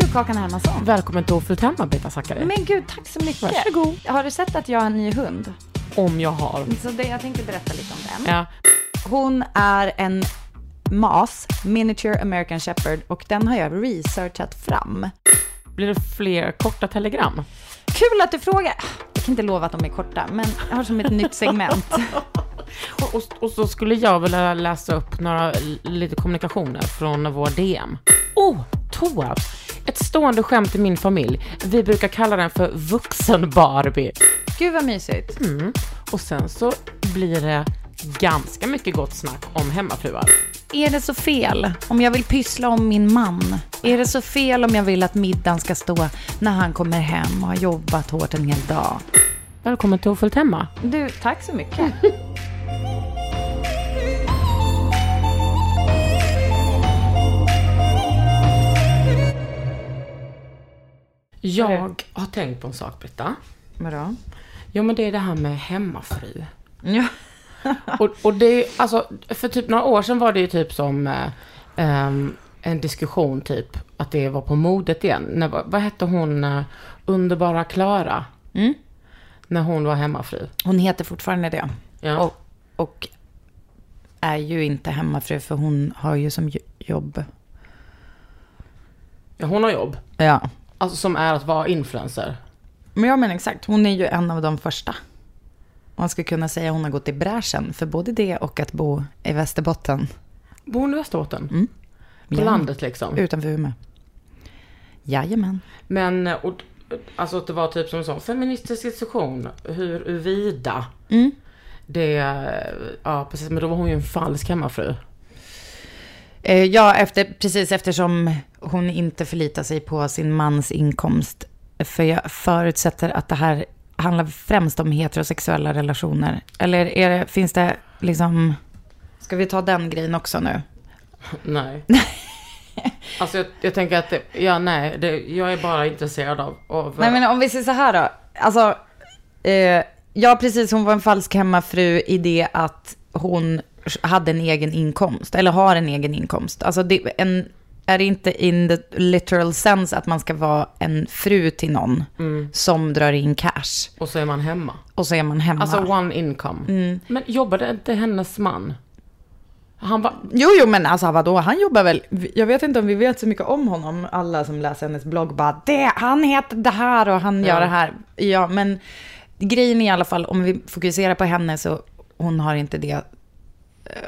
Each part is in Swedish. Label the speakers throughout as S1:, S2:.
S1: Du, Kakan Hermansson.
S2: Välkommen till Ofullt hemarbete, Zackari.
S1: Men gud, tack så mycket.
S2: Varsågod.
S1: Har du sett att jag har en ny hund?
S2: Om jag har.
S1: Så det, jag tänkte berätta lite om den.
S2: Ja.
S1: Hon är en MAS, Miniature American Shepherd, och den har jag researchat fram.
S2: Blir det fler korta telegram?
S1: Kul att du frågar. Jag kan inte lova att de är korta, men jag har som ett nytt segment.
S2: Och, och, och så skulle jag vilja läsa upp några lite kommunikationer från vår DM. Oh, toa! Ett stående skämt i min familj. Vi brukar kalla den för vuxen-Barbie.
S1: Gud vad mysigt.
S2: Mm. Och sen så blir det ganska mycket gott snack om hemmafruar.
S1: Är det så fel om jag vill pyssla om min man? Är det så fel om jag vill att middagen ska stå när han kommer hem och har jobbat hårt en hel dag?
S2: Välkommen till Ofullt hemma.
S1: Du, tack så mycket.
S2: Jag har tänkt på en sak, Britta.
S1: Vadå?
S2: Ja, men det är det här med hemmafru.
S1: Ja.
S2: Och, och det är alltså, för typ några år sedan var det ju typ som eh, ehm, en diskussion typ, att det var på modet igen. När, vad hette hon, eh, underbara Klara?
S1: Mm.
S2: När hon var hemmafru.
S1: Hon heter fortfarande det.
S2: Ja.
S1: Och, och är ju inte hemmafru för hon har ju som jo- jobb.
S2: ja, hon har jobb.
S1: Ja.
S2: Alltså som är att vara influencer.
S1: Men jag menar exakt, hon är ju en av de första. Man skulle kunna säga hon har gått i bräschen för både det och att bo i Västerbotten.
S2: Bor hon i Västerbotten?
S1: Mm.
S2: På
S1: Ja.
S2: landet liksom.
S1: Utanför Umeå. Jajamän.
S2: Men, eh, och, alltså att det var typ som en sån feministisk diskussion, huruvida
S1: Mm.
S2: det, eh, ja precis, men då var hon ju en falsk hemmafru.
S1: Eh, Ja, efter, precis eftersom hon inte förlitar sig på sin mans inkomst. För jag förutsätter att det här handlar främst om heterosexuella relationer. Eller är det, finns det liksom... Ska vi ta den grejen också nu?
S2: Nej. alltså jag, jag tänker att, det, ja nej, det, jag är bara intresserad av, av
S1: Nej men om vi säger så här då. Alltså, eh, ja precis hon var en falsk hemmafru i det att hon hade en egen inkomst. Eller har en egen inkomst. Alltså det, en, är det inte in the literal sense att man ska vara en fru till någon som drar in cash.
S2: och så är man hemma.
S1: Och så är man hemma.
S2: Alltså one income. Men jobbade inte hennes man? Han var,
S1: Jo, jo, men alltså vadå, han jobbar väl, jag vet inte om vi vet så mycket om honom, alla som läser hennes blogg bara, det, han heter det här och han gör
S2: Ja.
S1: det här. Ja, men grejen är i alla fall, om vi fokuserar på henne så, hon har inte det,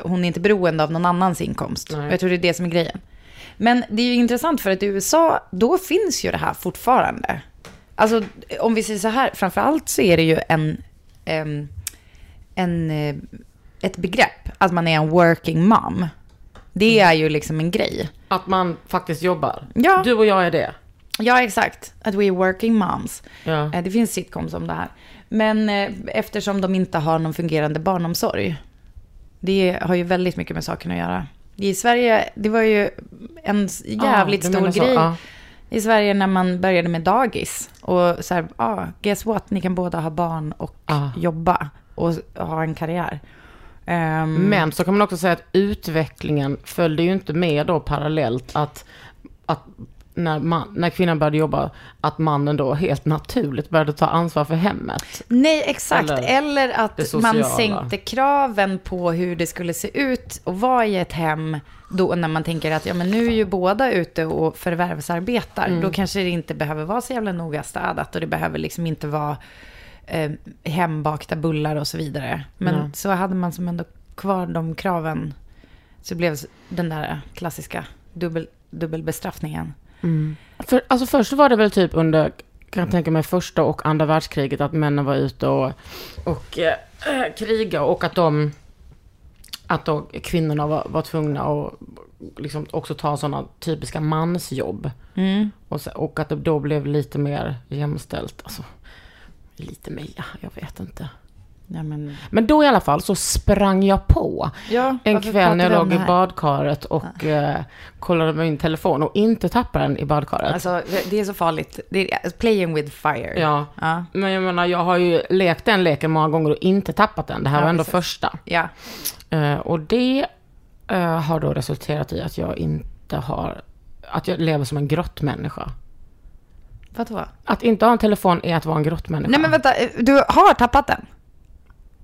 S1: hon är inte beroende av någon annans inkomst.
S2: Nej.
S1: Jag tror det är det som är grejen. Men det är ju intressant för att i USA, då finns ju det här fortfarande. Alltså, om vi säger så här, framförallt så är det ju en, em, en, eh, ett begrepp, att man är en working mom. Det är ju liksom en grej.
S2: att man faktiskt jobbar.
S1: Ja.
S2: Du och jag är det.
S1: Ja, exakt. Att we are working moms.
S2: Ja.
S1: Eh, Det finns sitcoms om det här. Men eh, eftersom de inte har någon fungerande barnomsorg Det har ju väldigt mycket med saken att göra. I Sverige, det var ju en jävligt
S2: du
S1: stor
S2: så,
S1: grej
S2: ja.
S1: i Sverige när man började med dagis. Och så här, ah, guess what, ni kan båda ha barn och
S2: Ja.
S1: jobba och ha en karriär. Ehm,
S2: Men så kan man också säga att utvecklingen följde ju inte med då parallellt att, att när, man, när kvinnan började jobba, att mannen då helt naturligt började ta ansvar för hemmet.
S1: Nej, exakt.
S2: Eller
S1: Eller,
S2: det
S1: att man sänkte kraven på hur det skulle se ut och vara i ett hem. Då när man tänker att ja, men nu är ju båda ute och förvärvsarbetar.
S2: Mm.
S1: Då kanske det inte behöver vara så jävla noga städat och det behöver liksom inte vara eh, hembakta bullar och så vidare. Men
S2: Nej.
S1: så hade man som ändå kvar de kraven. Så blev den där klassiska dubbel, dubbelbestraffningen.
S2: För, alltså först var det väl typ under, kan jag tänka mig, första och andra världskriget att männen var ute och, och eh, eh, kriga och att de, att då kvinnorna var, var tvungna att liksom också ta sådana typiska mansjobb. Och, så, och att det då blev lite mer jämställt. Alltså, lite mer, ja, jag vet inte.
S1: Ja, men,
S2: Men då i alla fall så sprang jag på
S1: ja,
S2: en kväll när jag låg i badkaret och eh, kollade med min telefon och inte tappade den i badkaret.
S1: Alltså, det är så farligt. Det är playing with fire.
S2: Ja.
S1: Ja.
S2: Men jag menar, jag har ju lekt den leken många gånger och inte tappat den. Det här
S1: Ja,
S2: var ändå
S1: precis.
S2: första.
S1: Ja.
S2: Eh, och det eh, har då resulterat i att jag inte har, att jag lever som en grottmänniska.
S1: Vadå?
S2: Att inte ha en telefon är att vara en grottmänniska.
S1: Nej men vänta, du har tappat den?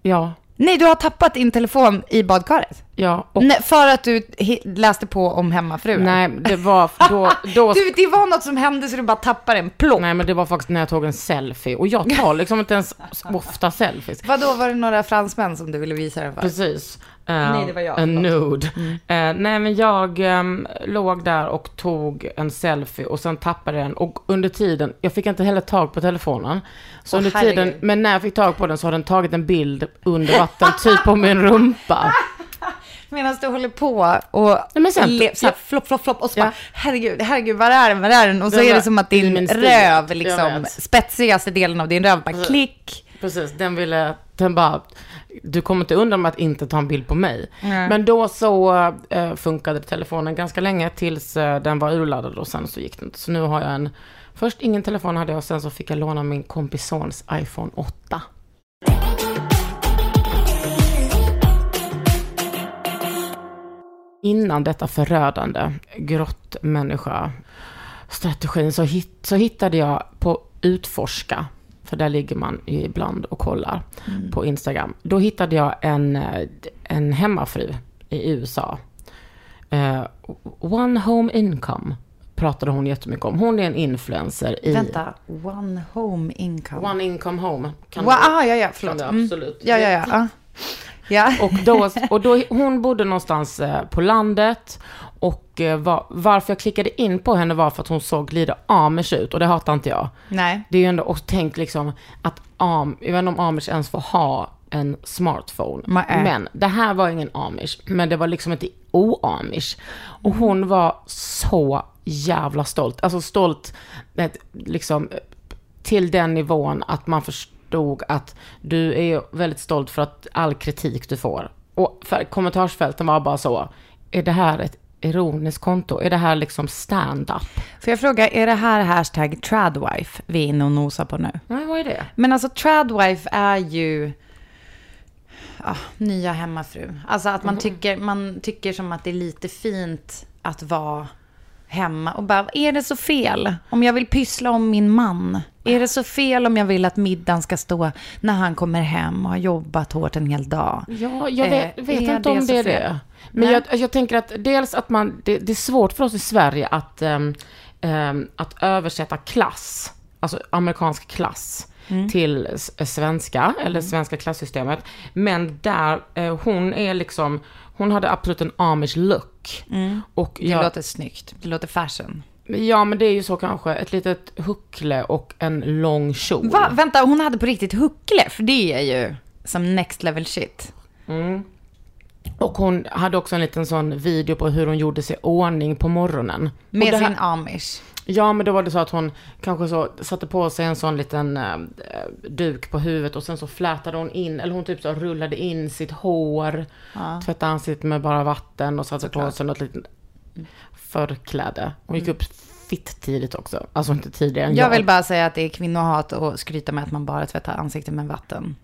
S2: Ja,
S1: Nej, du har tappat din telefon i badkaret?
S2: ja. Och,
S1: Nej, för att du läste på om hemmafruar?
S2: nej, det var då, då
S1: Du, det var något som hände så du bara tappade en plopp.
S2: Nej men det var faktiskt när jag tog en selfie. Och jag tar liksom inte ens ofta selfies.
S1: Vadå, var det några fransmän som du ville visa den för?
S2: Precis. Eh,
S1: Nej, det var jag.
S2: En nude.
S1: Mm.
S2: Eh, nej, men jag ehm, låg där och tog en selfie och sen tappade den. Och under tiden, jag fick inte heller tag på telefonen. Så
S1: Åh,
S2: under
S1: herregud.
S2: tiden, men när jag fick tag på den så har den tagit en bild under vatten, typ på min rumpa.
S1: Medan du håller på och
S2: men sen-
S1: le- så här,
S2: ja.
S1: flopp, flopp, flopp och så
S2: Ja.
S1: bara, herregud, herregud, var är den, var är den? Och så
S2: Den
S1: är det som att din röv, liksom, spetsigaste delen av din röv, bara klick.
S2: Precis, den ville, den bara, du kommer inte undan med att inte ta en bild på mig.
S1: Nej.
S2: Men då så eh, funkade telefonen ganska länge tills eh, den var urladdad och sen så gick det inte. Så nu har jag en, först ingen telefon hade jag och sen så fick jag låna min kompis sons iPhone 8. Innan detta förödande grottmänniska strategin så, hit, så hittade jag på Utforska, för där ligger man ibland och kollar på Instagram. Då hittade jag en, en hemmafru i USA. Eh, one home income pratade hon jättemycket om. Hon är en influencer i...
S1: Vänta, one home income.
S2: One income home. Kan
S1: Wow,
S2: du-
S1: ah, ja, ja,
S2: kan
S1: förlåt.
S2: du
S1: Mm.
S2: absolut.
S1: Ja, ja, ja. ja. Ja.
S2: Och då, och då, hon bodde någonstans eh, på landet. Och eh, var, varför jag klickade in på henne var för att hon såg lite amish ut. Och det hatar inte jag.
S1: Nej.
S2: Det är ju ändå, och tänk liksom att am, jag vet inte om amish ens får ha en smartphone.
S1: Nej.
S2: Men det här var ingen amish, men det var liksom inte o-amish. Och hon var så jävla stolt. Alltså stolt, eh, liksom till den nivån att man förstod att du är väldigt stolt för att all kritik du får. Och för kommentarsfälten var bara så, är det här ett ironiskt konto? Är det här liksom stand-up?
S1: Får jag fråga, är det här hashtag tradwife vi är inne och nosar på nu?
S2: Nej, vad är det?
S1: Men alltså tradwife är ju ja, nya hemmafru. Alltså att man, tycker, man tycker som att det är lite fint att vara hemma och bara, är det så fel om jag vill pyssla om min man? Är det så fel om jag vill att middagen ska stå när han kommer hem och har jobbat hårt en hel dag?
S2: Ja, jag vet,
S1: Eh,
S2: vet inte om
S1: det
S2: det är
S1: fel?
S2: det. Men jag, jag tänker att dels att man, det, det är svårt för oss i Sverige att, ehm, ehm, att översätta klass, alltså amerikansk klass,
S1: Mm.
S2: till svenska, eller svenska klassystemet. Men där, eh, hon är liksom, hon hade absolut en amish look. Och
S1: Mm. Det
S2: jag,
S1: låter snyggt. Det låter fashion.
S2: Ja, men det är ju så kanske, ett litet huckle och en lång kjol.
S1: Va? Vänta, hon hade på riktigt huckle? För det är ju som next level shit.
S2: Och hon hade också en liten sån video på hur hon gjorde sig ordning på morgonen.
S1: Med
S2: här-
S1: sin amish.
S2: Ja, men då var det så att hon kanske så satte på sig en sån liten eh, duk på huvudet och sen så flätade hon in, eller hon typ så rullade in sitt hår, tvättade ansiktet med bara vatten och satte på sig något litet förkläde. Hon gick upp fitt tidigt också, alltså inte tidigare än
S1: Jag vill bara säga att det är kvinnohat och skryta med att man bara tvättar ansiktet med vatten.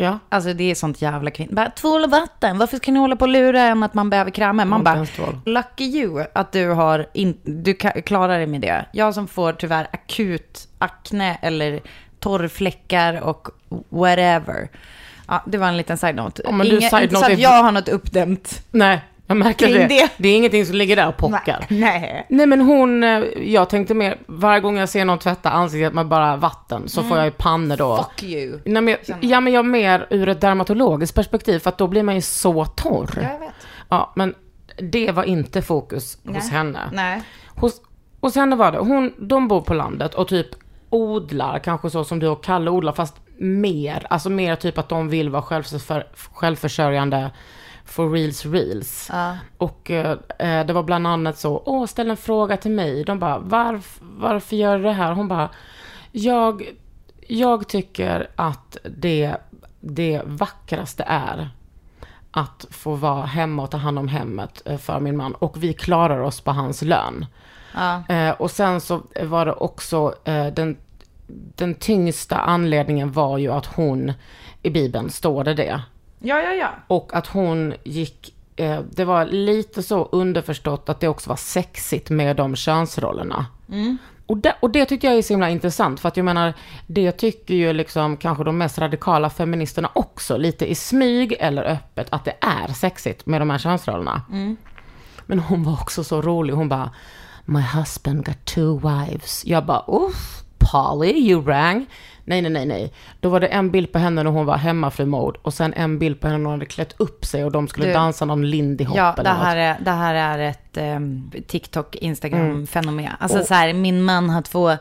S2: Ja,
S1: Alltså det är sånt jävla kvinn. Bara tvål och vatten, varför ska ni hålla på och lura en att man behöver krämer? Man bara, lucky you att du har in, du klarar dig med det. Jag som får tyvärr akut akne eller torrfläckar och whatever. Ja, det var en liten side-note.
S2: Ja,
S1: Inge-
S2: side
S1: inte så att jag har något uppdämt.
S2: nej, jag märker
S1: Kring
S2: det.
S1: det.
S2: det. är ingenting som ligger där och pockar.
S1: Nej.
S2: Nej men hon, eh, jag tänkte mer, varje gång jag ser någon tvätta ansiktet med bara vatten så får jag ju pannor då.
S1: Fuck you.
S2: Nej, men, jag- ja men jag mer ur ett dermatologiskt perspektiv för att då blir man ju så torr.
S1: Jag vet.
S2: Ja, men det var inte fokus hos
S1: Nej.
S2: henne.
S1: Nej.
S2: Hos, hos henne var det, hon, de bor på landet och typ odlar, kanske så som du och Kalle odlar, fast mer. Alltså mer typ att de vill vara självför, självförsörjande for reals reals. Och eh, det var bland annat så, åh, ställ en fråga till mig. De bara, varf, varför gör du det här? Hon bara, jag, jag tycker att det, det vackraste är att få vara hemma och ta hand om hemmet eh, för min man. Och vi klarar oss på hans lön. Eh, och sen så var det också eh, den, den tyngsta anledningen var ju att hon, i Bibeln står det det.
S1: Ja, ja, ja.
S2: Och att hon gick, eh, det var lite så underförstått att det också var sexigt med de könsrollerna. Och, det, och det tycker jag är så himla intressant, för att jag menar, det tycker ju liksom kanske de mest radikala feministerna också, lite i smyg eller öppet, att det är sexigt med de här könsrollerna. Men hon var också så rolig, hon bara, My husband got two wives. Jag bara, uff, Polly, you rang. Nej, nej, nej, nej. Då var det en bild på henne när hon var hemmafru-mode och sen en bild på henne när hon hade klätt upp sig och de skulle
S1: Du-
S2: dansa någon lindy hop
S1: Ja,
S2: eller
S1: det
S2: något.
S1: här, är, det här är ett um, TikTok, Instagram-fenomen. Alltså så här, min man har två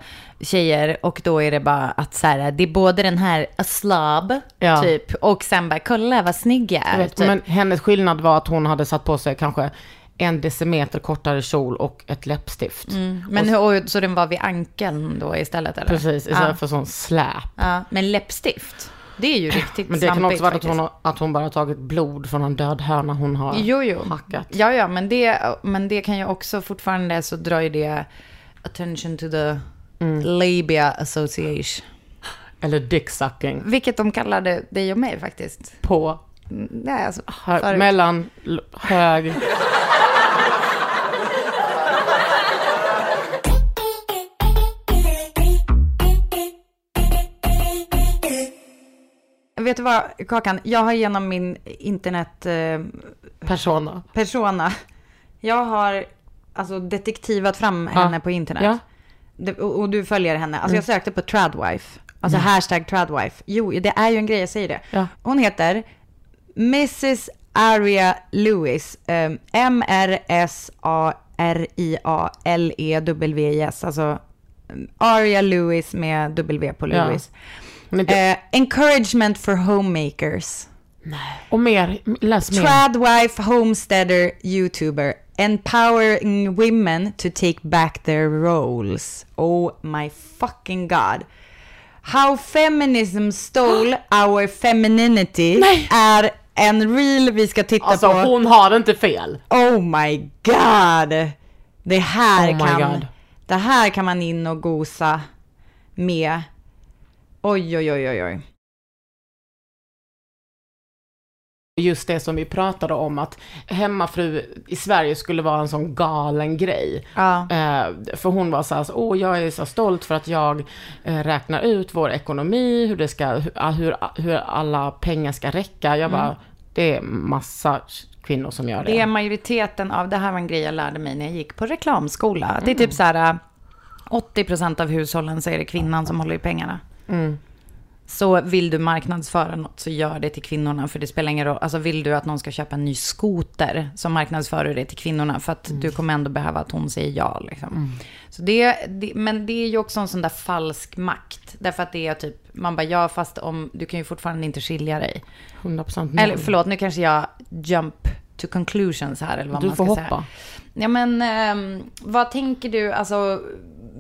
S1: tjejer och då är det bara att så här, det är både den här a slob,
S2: Ja.
S1: typ, och sen bara, kolla vad snygg jag
S2: Jag
S1: är.
S2: vet,
S1: typ.
S2: Men hennes skillnad var att hon hade satt på sig kanske en decimeter kortare kjol och ett läppstift.
S1: Men hur, så den var vid ankeln då istället eller?
S2: Precis, istället
S1: ja.
S2: för sån släp.
S1: ja. Men läppstift, det är ju riktigt
S2: Men det kan också vara att hon, har- att hon bara tagit blod från en död höna hon har
S1: Jo, jo.
S2: hackat.
S1: Ja, ja, men det, men det kan ju också fortfarande så drar ju det attention to the
S2: Mm.
S1: labia association.
S2: Eller dicksucking.
S1: Vilket de kallade dig och mig faktiskt.
S2: På,
S1: Mm, Nej, alltså,
S2: hö,
S1: förut.
S2: mellan, hög.
S1: Vet du vad, Kakan? Jag har genom min internetpersona,
S2: persona.
S1: persona, jag har alltså detektivat fram
S2: Ja.
S1: henne på internet.
S2: Ja.
S1: Det, och, och du följer henne. Alltså jag sökte på tradwife. Alltså hashtag tradwife. Jo, det är ju en grej, jag säger det.
S2: Ja.
S1: Hon heter Mrs. Aria Lewis. Um, M-R-S-A-R-I-A-L-E-W-I-S. Alltså um, Aria Lewis med W på
S2: Ja.
S1: Lewis.
S2: Men det,
S1: Eh, encouragement for homemakers.
S2: och mer, läs mer.
S1: Tradwife homesteader YouTuber. Empowering women to take back their roles. Oh my fucking god. How feminism stole our femininity är en reel vi ska titta
S2: Alltså
S1: på.
S2: hon har inte fel.
S1: Oh my god. Det här
S2: Oh my
S1: kan...
S2: God.
S1: Det här kan man in och gosa med. Oj, oj, oj, oj, oj.
S2: Just det som vi pratade om att hemmafru i Sverige skulle vara en sån galen grej.
S1: Ja.
S2: Eh, för hon var så här, åh jag är så stolt för att jag eh, räknar ut vår ekonomi, hur, det ska, hur, hur, hur alla pengar ska räcka. Jag bara, det är massa kvinnor som gör det.
S1: Det är majoriteten av, det här var en grej jag lärde mig när jag gick på reklamskola. Det är typ så här, 80% av hushållen så är det kvinnan som håller i pengarna. Så vill du marknadsföra något så gör det till kvinnorna. För det spelar ingen roll. Alltså vill du att någon ska köpa en ny skoter så marknadsför du det till kvinnorna. För att du kommer ändå behöva att hon säger ja. Liksom. Så det, det, men det är ju också en sån där falsk makt. Därför att det är typ, man bara ja fast om, du kan ju fortfarande inte skilja dig.
S2: 100% nej.
S1: Eller förlåt, nu kanske jag jump to conclusions här. Eller vad
S2: Du
S1: man
S2: får
S1: ska
S2: hoppa.
S1: Säga. Ja, men ehm, vad tänker du, alltså,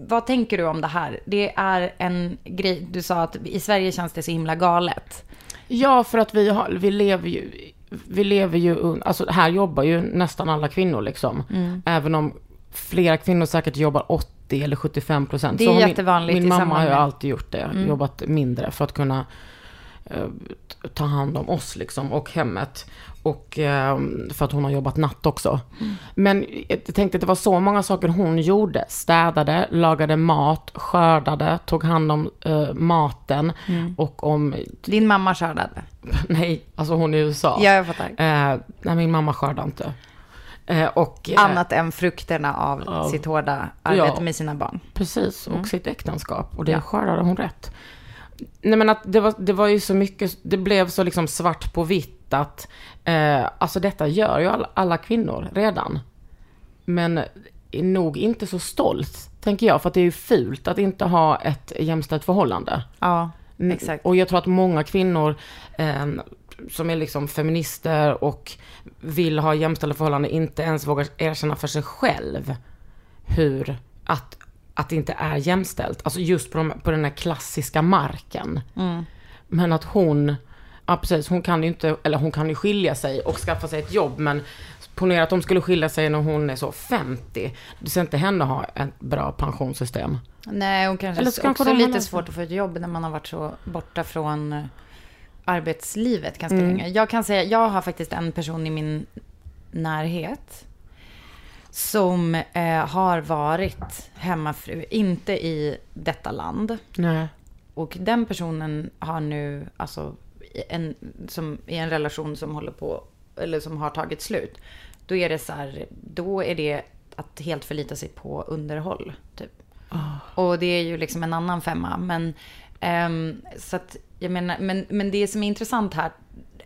S1: vad tänker du om det här? Det är en grej, du sa att i Sverige känns det så himla galet.
S2: Ja, för att vi, har, vi lever ju, vi lever ju, alltså här jobbar ju nästan alla kvinnor liksom.
S1: Mm.
S2: Även om flera kvinnor säkert jobbar 80 eller 75 procent.
S1: Det är jättevanligt
S2: Min, min mamma har ju alltid gjort det,
S1: Mm.
S2: jobbat mindre för att kunna eh, ta hand om oss liksom och hemmet. Och eh, för att hon har jobbat natt också.
S1: Mm.
S2: Men jag tänkte att det var så många saker hon gjorde. Städade, lagade mat, skördade, tog hand om eh, maten
S1: Mm.
S2: och om
S1: Din mamma skördade.
S2: Nej, alltså hon är i USA.
S1: Ja, jag fattar.
S2: Eh, nej, min mamma skördar inte. Eh, och, eh,
S1: Annat än frukterna av
S2: Ja.
S1: sitt hårda arbete
S2: Ja.
S1: med sina barn.
S2: Precis, och
S1: Mm.
S2: sitt äktenskap. Och det
S1: Ja.
S2: skördade hon rätt. Nej men att det var, det var ju så mycket, det blev så liksom svart på vitt att, eh, alltså detta gör ju alla, alla kvinnor redan. Men nog inte så stolt, tänker jag, för att det är ju fult att inte ha ett jämställt förhållande.
S1: Ja, exakt.
S2: Och jag tror att många kvinnor eh, som är liksom feminister och vill ha jämställda förhållanden inte ens vågar erkänna för sig själv hur, att, att det inte är jämställt. Alltså just på, de, på den här klassiska marken.
S1: Mm.
S2: Men att hon, ja precis, hon kan ju inte, eller hon kan ju skilja sig och skaffa sig ett jobb, men ponera att de skulle skilja sig när hon är så 50. Du ser inte henne ha ett bra pensionssystem.
S1: Nej, och kanske
S2: Eller så kanske
S1: också
S2: de har
S1: lite svårt att få ett jobb när man har varit så borta från eh, arbetslivet ganska
S2: Mm.
S1: länge. Jag kan säga, jag har faktiskt en person i min närhet som eh, har varit hemmafru, inte i detta land.
S2: Nej.
S1: Och den personen har nu, alltså, en, som, i en relation som håller på, eller som har tagit slut. Då är det så här, då är det att helt förlita sig på underhåll, typ. Och det är ju liksom en annan femma. Men, ehm, så att, jag menar, men, men det som är intressant här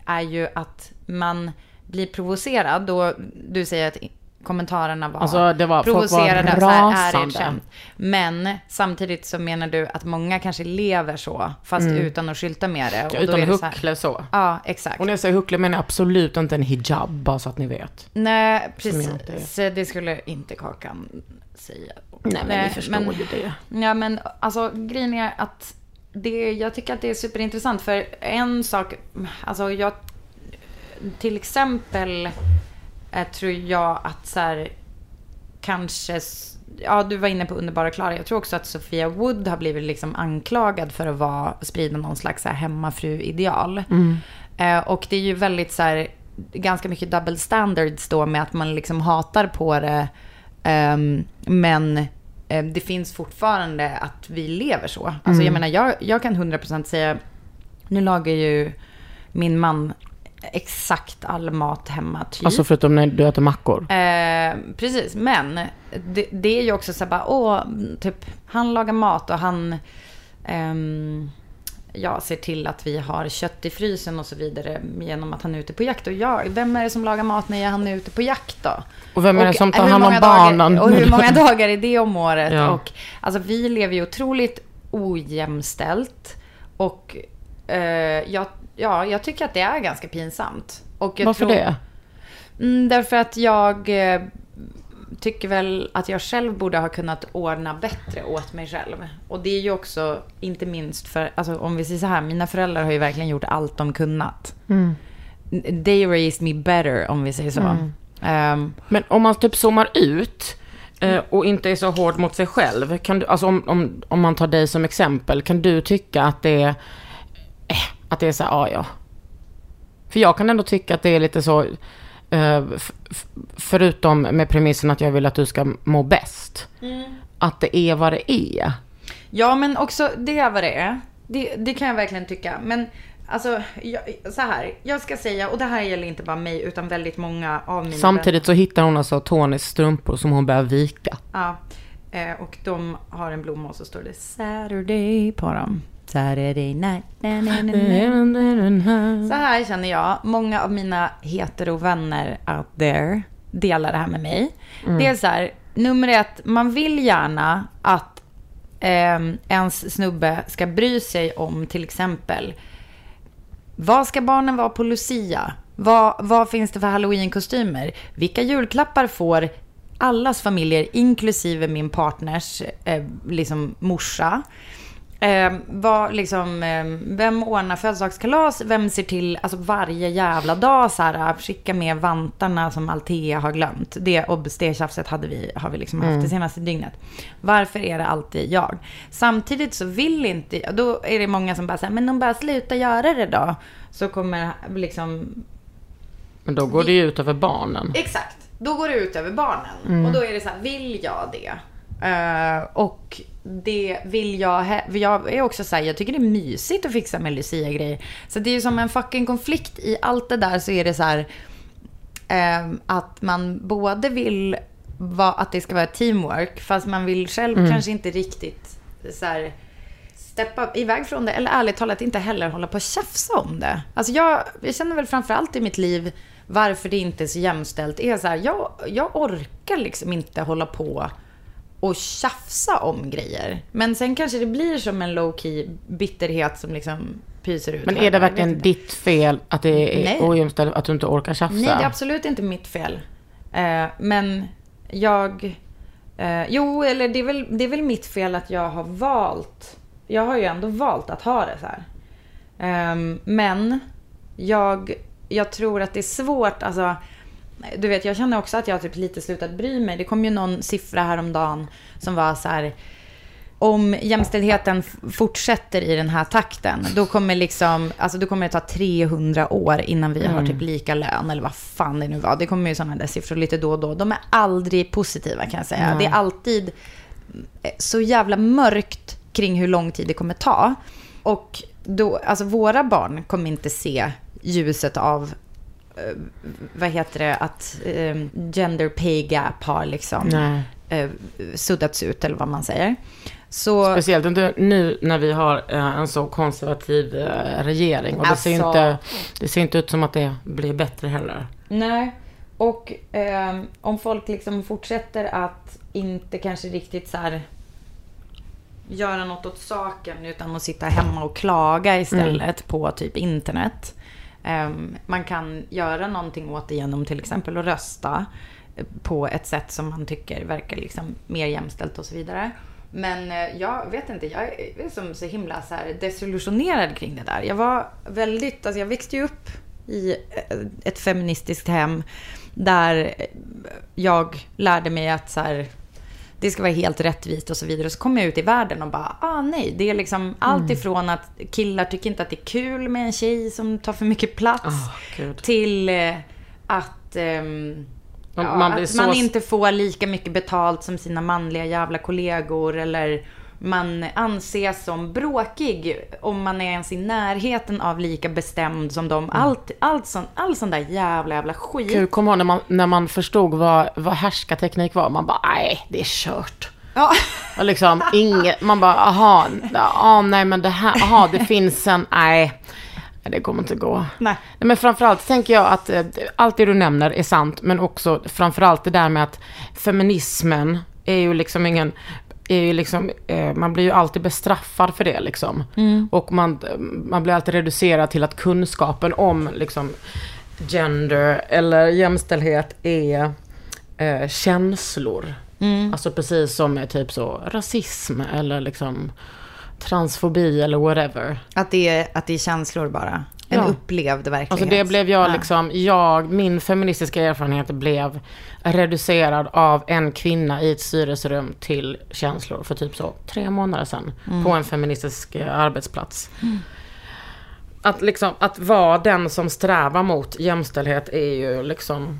S1: är ju att man blir provocerad. Och du säger att kommentarerna var,
S2: Alltså, det var- folk var
S1: provocerade. så här, är det
S2: rasande.
S1: ett skämt? Men samtidigt så menar du att många kanske lever så, fast
S2: Mm.
S1: utan att skylta med det. Och
S2: utan
S1: det så
S2: huckle så.
S1: Ja, exakt.
S2: Och när jag säger huckle menar jag absolut inte en hijab, bara så att ni vet.
S1: Nej, precis. Det skulle inte Kakan säga.
S2: Nej, men vi förstår ju det.
S1: Ja, men alltså grejen är att det, jag tycker att det är superintressant. För en sak, alltså jag, till exempel eh, tror jag att så här, kanske, ja du var inne på underbara Klara. Jag tror också att Sofia Wood har blivit liksom anklagad för att vara, sprida någon slags hemmafru-ideal.
S2: Mm.
S1: Eh, och det är ju väldigt så här, ganska mycket double standards då med att man liksom hatar på det. ehm, men eh, det finns fortfarande att vi lever så. Alltså
S2: Mm.
S1: jag menar, jag, jag kan 100% säga, nu lagar ju min man exakt all mat hemma typ.
S2: Alltså förutom när du äter mackor.
S1: Eh, precis, men det, det är ju också så här bara, åh, typ, han lagar mat och han ehm, ja, ser till att vi har kött i frysen och så vidare genom att han är ute på jakt. Och jag, vem är det som lagar mat när han är ute på jakt då?
S2: Och vem är det som tar hand om barnen?
S1: Och hur många dagar är det om året?
S2: Ja.
S1: Och, alltså, vi lever ju otroligt ojämställt. Och eh, jag, ja, jag tycker att det är ganska pinsamt. Och jag
S2: Varför
S1: tror,
S2: det?
S1: Mm, därför att jag eh, tycker väl att jag själv borde ha kunnat ordna bättre åt mig själv. Och det är ju också, inte minst för, alltså om vi säger så här, mina föräldrar har ju verkligen gjort allt de kunnat.
S2: Mm.
S1: They raised me better, om vi säger så.
S2: Mm.
S1: Ehm,
S2: Men om man typ zoomar ut eh, och inte är så hård mot sig själv. Kan du, alltså om, om, om man tar dig som exempel, kan du tycka att det är, att det är så här, ja ja. För jag kan ändå tycka att det är lite så, eh, förutom med premissen att jag vill att du ska må bäst. Att det är vad det är.
S1: Ja, men också det är vad det är. Det, det kan jag verkligen tycka. Men alltså, jag, så här. Jag ska säga, och det här gäller inte bara mig, utan väldigt många av mina
S2: Samtidigt så hittar hon alltså Tonys strumpor som hon börjar vika.
S1: Ja, eh, och de har en blomma och så står det Saturday på dem. Saturday night. Så här känner jag. Många av mina heterovänner out there delar det här med mig.
S2: Mm.
S1: Det är så här, nummer ett, man vill gärna att eh, ens snubbe ska bry sig om till exempel vad ska barnen vara på Lucia? Vad, vad finns det för halloween-kostymer? Vilka julklappar får allas familjer, inklusive min partners eh, liksom morsa. Eh, vad liksom, eh, vem ordnar födelsedagskalas? Vem ser till, alltså varje jävla dag så här, skicka med vantarna som Altea har glömt. Det, och det tjafset hade vi, har vi liksom haft det senaste dygnet. Varför är det alltid jag? Samtidigt så vill inte, då är det många som bara säger, men de bara sluta göra det då. Så kommer liksom
S2: Men då går det ju ut över barnen.
S1: Exakt. Då går det ut över barnen. Och då är det så här, vill jag det? Eh, och det vill jag... Jag är också så här, jag tycker det är mysigt att fixa med Lucia-grejer. Så det är ju som en fucking konflikt i allt det där så är det så här... eh, att man både vill va, att det ska vara teamwork, fast man vill själv kanske inte riktigt så här steppa iväg från det. Eller ärligt talat inte heller hålla på och tjafsa om det. Alltså jag, jag känner väl framförallt i mitt liv varför det inte är så jämställt. Är så här, jag, jag orkar liksom inte hålla på och tjafsa om grejer. Men sen kanske det blir som en low key bitterhet som liksom pyser ut.
S2: Men är det verkligen ditt fel att det är ojämställt, att du inte orkar tjafsa?
S1: Nej, det är absolut inte mitt fel. Eh, men jag... Eh, jo, eller det är, väl, det är väl mitt fel att jag har valt... Jag har ju ändå valt att ha det så här. Ehm, men jag, jag tror att det är svårt, alltså... Du vet, jag känner också att jag har typ lite slutat bry mig. Det kom ju någon siffra häromdagen som var så här... Om jämställdheten fortsätter i den här takten, då kommer, liksom, alltså då kommer det ta 300 år innan vi har typ lika lön, eller vad fan det nu var. Det kommer ju sådana där siffror lite då och då. De är aldrig positiva kan jag säga. Det är alltid eh, så jävla mörkt kring hur lång tid det kommer ta. Och då, alltså våra barn kommer inte se ljuset av vad heter det, att eh, gender pay gap har liksom
S2: Nej.
S1: eh, suddats ut eller vad man säger. Så,
S2: Speciellt inte nu när vi har eh, en så konservativ eh, regering. Och det, ser
S1: Alltså-
S2: inte, det ser inte ut som att det blir bättre heller.
S1: nej. Och ehm, om folk liksom fortsätter att inte kanske riktigt så här göra något åt saken utan att sitta hemma och klaga istället på typ internet. Ehm, man kan göra någonting åt det genom till exempel att rösta eh, på ett sätt som man tycker verkar liksom mer jämställt och så vidare. Men eh, jag vet inte, jag är som så himla så här desillusionerad kring det där. Jag var väldigt, alltså jag växte ju upp i eh, ett feministiskt hem där jag lärde mig att så här, det ska vara helt rättvist och så vidare. Och så kom jag ut i världen och bara, ah nej, det är liksom allt ifrån att killar tycker inte att det är kul med en tjej som tar för mycket plats.
S2: Gud.
S1: till eh, att, ehm,
S2: Man-
S1: ja,
S2: man
S1: att
S2: så-
S1: man inte får lika mycket betalt som sina manliga jävla kollegor. Eller man anses som bråkig om man är ens i närheten av lika bestämd som dem. Allt, allt sån, all sån där jävla jävla skit.
S2: Gud, kom ihåg när man, när man förstod vad, vad härskarteknik var. Man bara, nej, det är kört.
S1: Ja.
S2: Och liksom inget, man bara, aha, ja, nej men det här, aha, det finns en, nej, det kommer inte gå.
S1: Nej.
S2: Nej, men framförallt tänker jag att eh, allt det du nämner är sant, men också framförallt det där med att feminismen är ju liksom ingen, är ju liksom, eh, man blir ju alltid bestraffad för det liksom. Och man, man blir alltid reducerad till att kunskapen om liksom gender eller jämställdhet är eh, känslor. Alltså precis som med typ så rasism eller liksom transfobi eller whatever.
S1: Att det, är, att det är känslor bara. En
S2: Ja.
S1: upplevd verklighet.
S2: Alltså det blev jag
S1: Ja.
S2: liksom, jag, min feministiska erfarenhet blev reducerad av en kvinna i ett styrelserum till känslor för typ så tre månader sedan. På en feministisk eh, arbetsplats. Att liksom, att vara den som strävar mot jämställdhet är ju liksom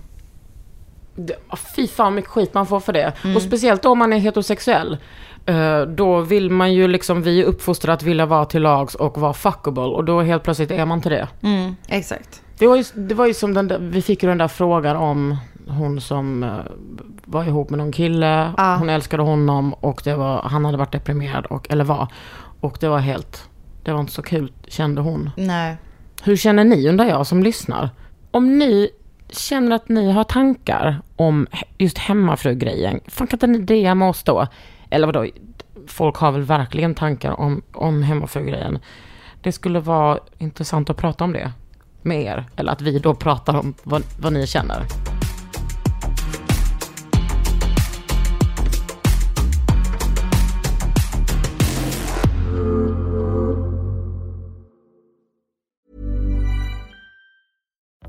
S2: det, ah, fy fan mycket skit man får för det. Och speciellt om man är heterosexuell. Eh, då vill man ju liksom, vi är uppfostrade att vilja vara till lags och vara fuckable. Och då helt plötsligt är man inte det.
S1: Mm, exakt.
S2: Det var ju, det var ju som den där, vi fick ju den där frågan om hon som eh, var ihop med någon kille.
S1: Ja.
S2: Hon älskade honom och det var, han hade varit deprimerad och, eller var. Och det var helt, det var inte så kul kände hon.
S1: Nej.
S2: Hur känner ni undrar jag som lyssnar? Om ni känner att ni har tankar om just hemmafru-grejen, fan kan inte ni DMa oss då? Eller vadå, folk har väl verkligen tankar om, om hemmafrugrejen. Det skulle vara intressant att prata om det med er. Eller att vi då pratar om vad, vad ni känner.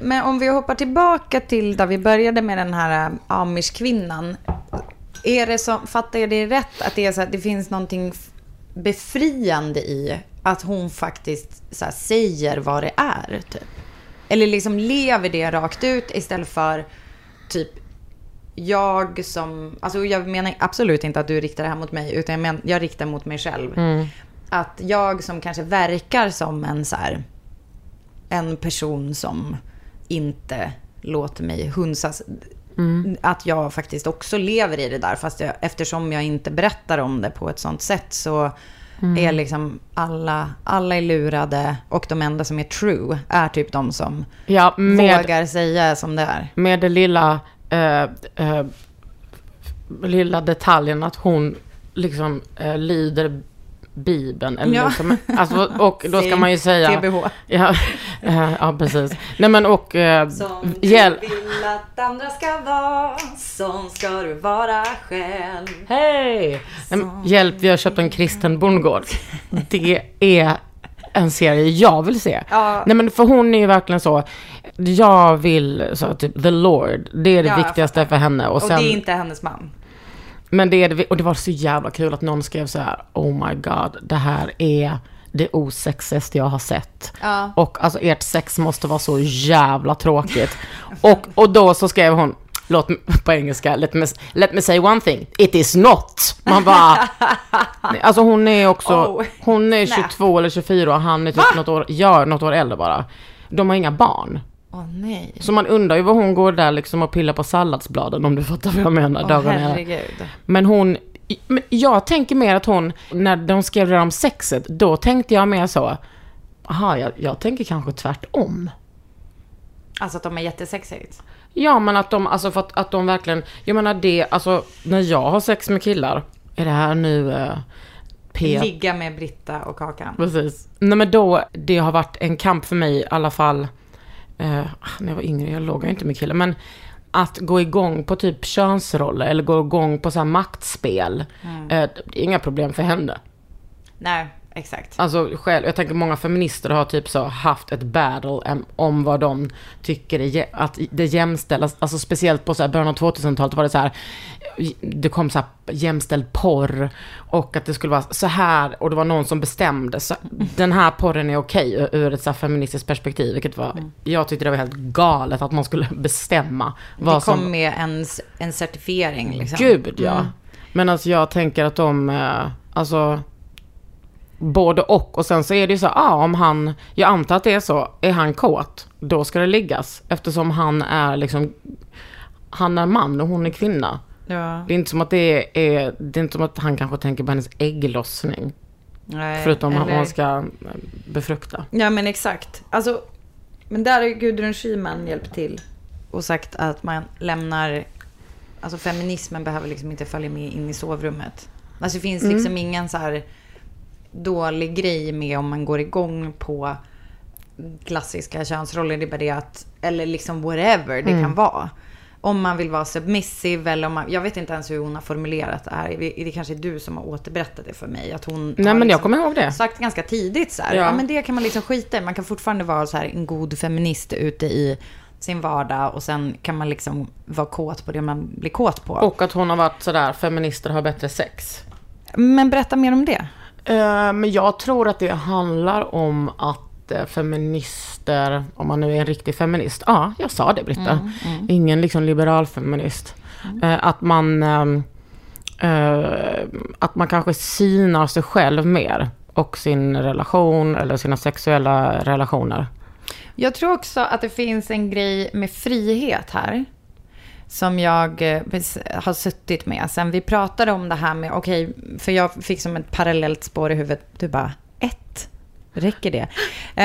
S1: Men om vi hoppar tillbaka till där vi började med den här äh, amish-kvinnan. Är det så, fattar jag det rätt att det, är så att det finns någonting befriande i att hon faktiskt så här, säger vad det är? Typ? Eller liksom lever det rakt ut istället för typ jag som, alltså jag menar absolut inte att du riktar det här mot mig, utan jag, men, jag riktar mot mig själv. Att jag som kanske verkar som en så här, en person som inte låter mig hunsas. Att jag faktiskt också lever i det där. Fast jag, eftersom jag inte berättar om det på ett sånt sätt så är liksom alla, alla är lurade och de enda som är true är typ de som
S2: Ja, med,
S1: vågar säga som det är.
S2: med det lilla, eh, eh, lilla detaljen att hon liksom eh, lyder Bibeln. Eller
S1: Ja.
S2: liksom, alltså, och då ska man ju säga...
S1: TBH.
S2: Ja, ja, precis. Nej men och... Eh, hjälp.
S1: vill att andra ska vara, sån ska du vara själv.
S2: Hej! Hjälp, vi har köpt en kristen bondgård. Det är en serie jag vill se.
S1: Ja.
S2: Nej men för hon är ju verkligen så. Jag vill, så typ the Lord. Det är det
S1: Ja,
S2: viktigaste för henne. Och,
S1: Och
S2: sen,
S1: det är inte hennes man.
S2: Men det är det, och det var så jävla kul att någon skrev så här. Oh my god, det här är det osexigaste jag har sett.
S1: Ja.
S2: Och alltså ert sex måste vara så jävla tråkigt. och, och då så skrev hon, låt mig, på engelska, let me, let me say one thing, it is not. Man bara, alltså hon är också,
S1: Oh,
S2: hon är
S1: snap.
S2: 22 eller 24 och han är typ något år, ja, något år äldre bara. De har inga barn.
S1: Åh nej.
S2: Så man undrar ju vad hon går där liksom och pillar på salladsbladen om du fattar vad jag menar.
S1: Åh
S2: är-
S1: herregud.
S2: men hon, jag tänker mer att hon, när de skrev det där om sexet, då tänkte jag mer så, aha, jag, jag tänker kanske tvärtom.
S1: Alltså att de är jättesexigt.
S2: Ja, men att de, alltså för att, att de verkligen, jag menar det, alltså när jag har sex med killar, är det här nu eh, P...
S1: Ligga med Britta och Kakan.
S2: Precis. Nej men då, det har varit en kamp för mig i alla fall, eh, när jag var yngre, jag låg inte med killar, men att gå igång på typ könsroller eller gå igång på så här maktspel, eh, det är inga problem för henne.
S1: Nej, exakt.
S2: Alltså själv, jag tänker många feminister har typ så haft ett battle om vad de tycker är, att det jämställas, alltså speciellt på så här början av 2000-talet var det så här, det kom så här jämställd porr och att det skulle vara så här och det var någon som bestämde, så den här porren är okej ur- ur ett så här feministiskt perspektiv, vilket var, jag tyckte det var helt galet att man skulle bestämma
S1: Det
S2: vad
S1: kom
S2: som
S1: med en, en certifiering liksom.
S2: Gud ja.
S1: Mm.
S2: Men alltså jag tänker att de, eh, alltså både och. Och sen så är det ju så, ah, om han, jag antar att det är så, är han kåt, då ska det liggas. Eftersom han är liksom, han är man och hon är kvinna.
S1: Ja.
S2: Det är inte som att det är, det är inte som att han kanske tänker på hennes ägglossning.
S1: Nej,
S2: Förutom om
S1: eller-
S2: han ska eh, befrukta.
S1: Ja men exakt. Alltså, men där har Gudrun Schyman hjälpt till och sagt att man lämnar, alltså feminismen behöver liksom inte följa med in i sovrummet. Alltså det finns liksom ingen så här dålig grej med om man går igång på klassiska könsroller. Det är bara det att, eller liksom whatever det kan vara. om man vill vara submissive eller om man, jag vet inte ens hur hon har formulerat det här. Det kanske är du som har återberättat det för mig. Att hon
S2: Nej, men jag
S1: liksom
S2: kommer ihåg det.
S1: Sagt ganska tidigt så här.
S2: Ja.
S1: Ja. men det kan man liksom skita i. Man kan fortfarande vara så här en god feminist ute i sin vardag och sen kan man liksom vara kåt på det man blir kåt på.
S2: Och att hon har varit sådär, feminister har bättre sex.
S1: Men berätta mer om det.
S2: Eh, Men jag tror att det handlar om att eh, feminister, om man nu är en riktig feminist, ja, jag sa det Britta, ingen liksom liberal feminist, Eh, att man ehm, eh, att man kanske synar sig själv mer och sin relation eller sina sexuella relationer.
S1: Jag tror också att det finns en grej med frihet här. Som jag eh, har suttit med sen vi pratade om det här med, okej, för jag fick som ett parallellt spår i huvudet. Du bara, ett? Räcker det?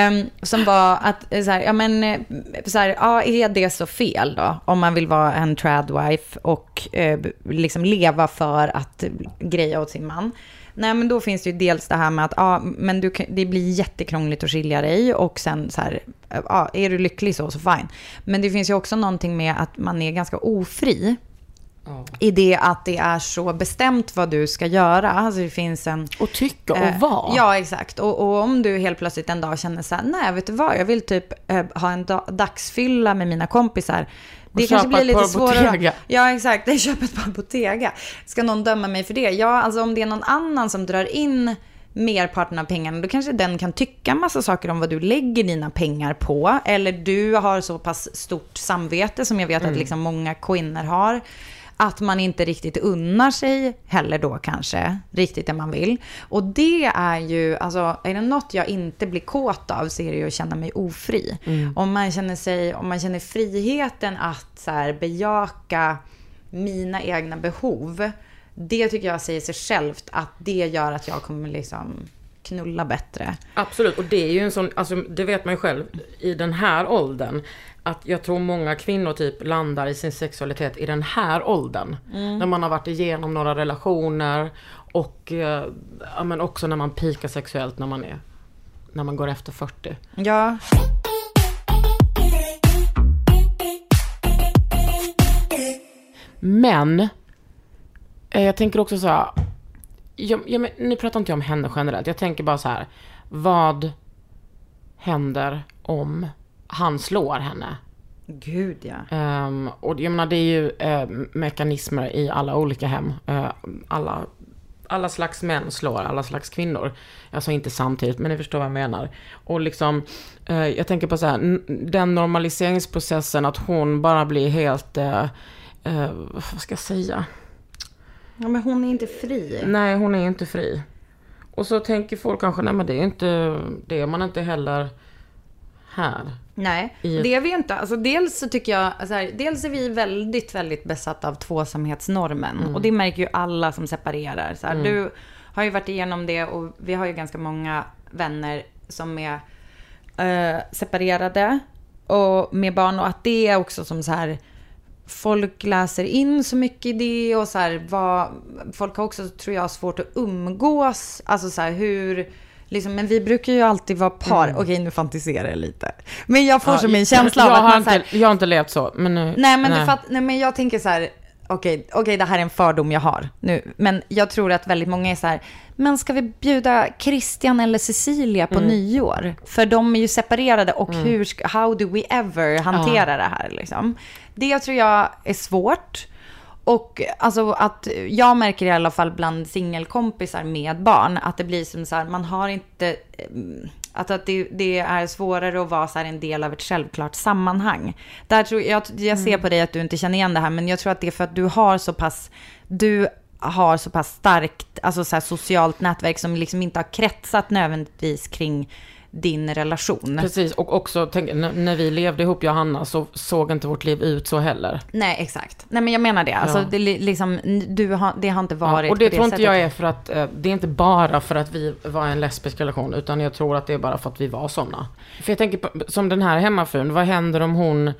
S1: Um, som var att, eh, så här, ja men, eh, så här, ja, är det så fel då? Om man vill vara en tradwife och eh, liksom leva för att greja åt sin man. Nej, men då finns det ju dels det här med att ja, men du, det blir jättekrångligt att skilja dig och sen så här, ja, är du lycklig så, så fine. Men det finns ju också någonting med att man är ganska ofri. I det att det är så bestämt vad du ska göra. Alltså det finns en...
S2: Och tycka och
S1: Eh,
S2: vara.
S1: Ja, exakt. Och, och om du helt plötsligt en dag känner så här, nej, vet du vad, jag vill typ eh, ha en da- dagsfylla med mina kompisar. Det kanske blir lite svårare.
S2: Bottega.
S1: Ja, exakt. Det köper ett par Bottega. Ska någon döma mig för det? Ja, alltså om det är någon annan som drar in merparten av pengarna, då kanske den kan tycka massa saker om vad du lägger dina pengar på. Eller du har så pass stort samvete som jag vet att liksom många kvinnor har. Att man inte riktigt unnar sig heller då kanske, riktigt det man vill. Och det är ju, alltså är det något jag inte blir kåt av så är det ju att känna mig ofri. Om man känner sig, om man känner friheten att så här, bejaka mina egna behov. Det tycker jag säger sig självt att det gör att jag kommer liksom knulla bättre.
S2: Absolut, och det är ju en sån, alltså det vet man ju själv i den här åldern. Att jag tror många kvinnor typ landar i sin sexualitet i den här åldern. När man har varit igenom några relationer och eh, ja, men också när man pikar sexuellt när man är, när man går efter 40.
S1: Ja,
S2: Men, eh, jag tänker också så här, jag, jag, nu pratar inte jag om henne generellt, jag tänker bara så här, vad händer om han slår henne?
S1: gud ja.
S2: Ehm, och jag menar, det är ju eh, mekanismer i alla olika hem. Eh, alla, alla slags män slår alla slags kvinnor. Alltså inte samtidigt, men ni förstår vad jag menar. Och liksom, eh, jag tänker på så här, den normaliseringsprocessen, att hon bara blir helt, vad ska jag säga?
S1: Ja, men hon är inte fri.
S2: Nej, hon är inte fri. Och så tänker folk kanske, nej men det är inte, det är man inte heller här.
S1: Nej,
S2: I-
S1: det är vi inte. Alltså, dels så tycker jag, så här, dels är vi väldigt, väldigt besatta av tvåsamhetsnormen. Och det märker ju alla som separerar. Så här, Du har ju varit igenom det och vi har ju ganska många vänner som är eh, separerade och med barn. Och att det är också som så här, folk läser in så mycket i det och så här, vad, folk har också, tror jag, svårt att umgås. Alltså så här, hur, liksom, men vi brukar ju alltid vara par. Okej, nu fantiserar jag lite. Men jag får som en känsla av
S2: jag
S1: att
S2: har
S1: man så här,
S2: inte, Jag har inte levt så, men nu...
S1: Nej, men, Du fatt, nej, men jag tänker så här, okej, okej, det här är en fördom jag har nu. Men jag tror att väldigt många är så här, men ska vi bjuda Christian eller Cecilia på nyår? För de är ju separerade och hur, ska- how do we ever hantera det här liksom? Det tror jag är svårt. Och alltså att jag märker i alla fall bland singelkompisar med barn att det blir som så här, man har inte, mm, att, att det, det är svårare att vara så en del av ett självklart sammanhang. Där tror jag, jag ser på dig att du inte känner igen det här, men jag tror att det är för att du har så pass, du har så pass starkt alltså så socialt nätverk som liksom inte har kretsat nödvändigtvis kring din relation.
S2: Precis, och också tänk, när vi levde ihop, jag och Hanna, så såg inte vårt liv ut så heller.
S1: Nej, exakt. Nej, men jag menar det. Alltså,
S2: Ja.
S1: det, li- liksom, det, har, det har inte varit
S2: Ja, och det,
S1: på
S2: tror inte jag är för att, eh, det är inte bara för att vi var en lesbisk relation, utan jag tror att det är bara för att vi var sådana. För jag tänker på, som den här hemmafrun, vad händer om hon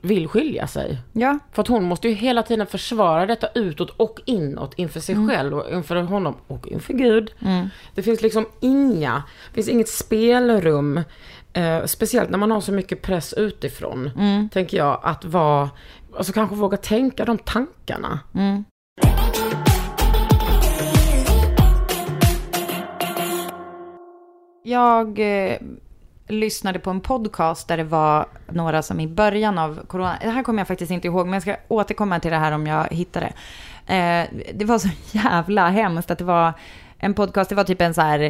S2: vill skilja sig?
S1: Ja.
S2: För att hon måste ju hela tiden försvara detta utåt och inåt inför sig
S1: Mm.
S2: själv och inför honom och inför Gud. Det finns liksom inga, det finns inget spelrum Eh, speciellt när man har så mycket press utifrån,
S1: Mm.
S2: tänker jag, att vara, alltså kanske våga tänka de tankarna.
S1: Mm. Jag eh, lyssnade på en podcast där det var några som i början av corona, det här kommer jag faktiskt inte ihåg, men jag ska återkomma till det här om jag hittar det. Eh, det var så jävla hemskt att det var en podcast, det var typ en så här,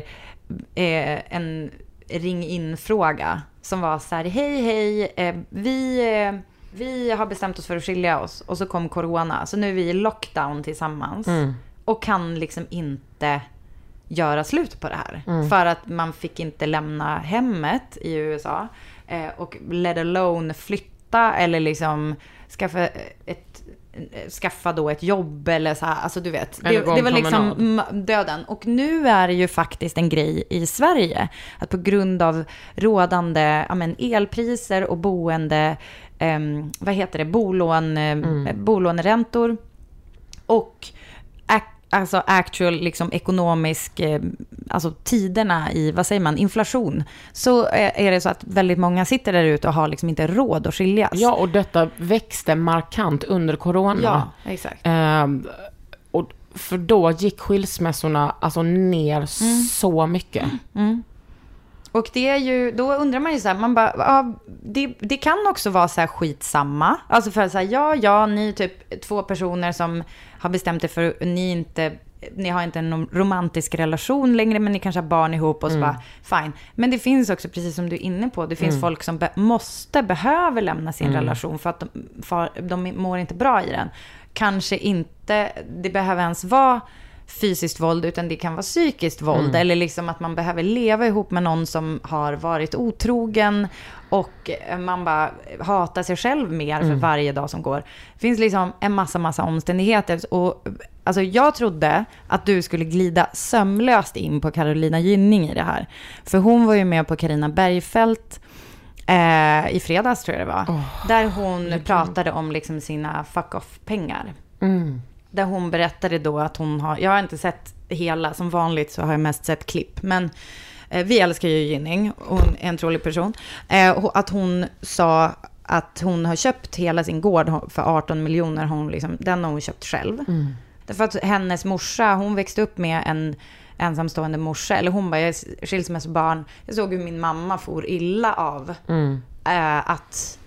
S1: eh, en ring in-fråga som var så här, hej hej, eh, vi, eh, vi har bestämt oss för att skilja oss och så kom corona, så nu är vi i lockdown tillsammans och kan liksom inte göra slut på det här. För att man fick inte lämna hemmet i USA eh, och let alone flytta eller liksom skaffa ett skaffa då ett jobb eller så här, alltså du vet. Det, det var liksom döden. Och nu är det ju faktiskt en grej i Sverige att på grund av rådande ja, men, elpriser och boende, ehm, vad heter det, bolån, eh, bolåneräntor och alltså actual liksom ekonomisk, eh, alltså tiderna i, vad säger man, inflation. Så eh, är det så att väldigt många sitter där ute och har liksom inte råd att skiljas.
S2: Ja, och detta växte markant under corona.
S1: ja exakt.
S2: Ehm, och för då gick skilsmässorna alltså ner
S1: Mm.
S2: så mycket.
S1: Och det är ju, då undrar man ju så här, man bara, ja, det, det kan också vara så här skitsamma. Alltså för att säga, ja, ja, ni är typ två personer som har bestämt er för, ni inte, ni har inte en romantisk relation längre, men ni kanske har barn ihop och så bara, fine. Men det finns också, precis som du är inne på, det finns folk som be, måste, behöver lämna sin relation för att de, för, de mår inte bra i den. Kanske inte, det behöver ens vara fysiskt våld, utan det kan vara psykiskt våld. Eller liksom att man behöver leva ihop med någon som har varit otrogen och man bara hatar sig själv mer för varje dag som går. Det finns liksom en massa, massa omständigheter. Och, alltså jag trodde att du skulle glida sömlöst in på Carolina Gynning i det här. För hon var ju med på Carina Bergfeldt eh, i fredags tror jag det var. där hon pratade om liksom sina fuck off-pengar. Där hon berättade då att hon har, jag har inte sett hela, som vanligt så har jag mest sett klipp. Men eh, vi älskar ju Gynning, hon är en trolig person. Eh, att hon sa att hon har köpt hela sin gård för 18 miljoner, hon liksom, den har hon köpt själv. Därför att hennes morsa, hon växte upp med en ensamstående morsa, eller hon bara, jag är skilsmässobarn, jag såg hur min mamma for illa av eh, att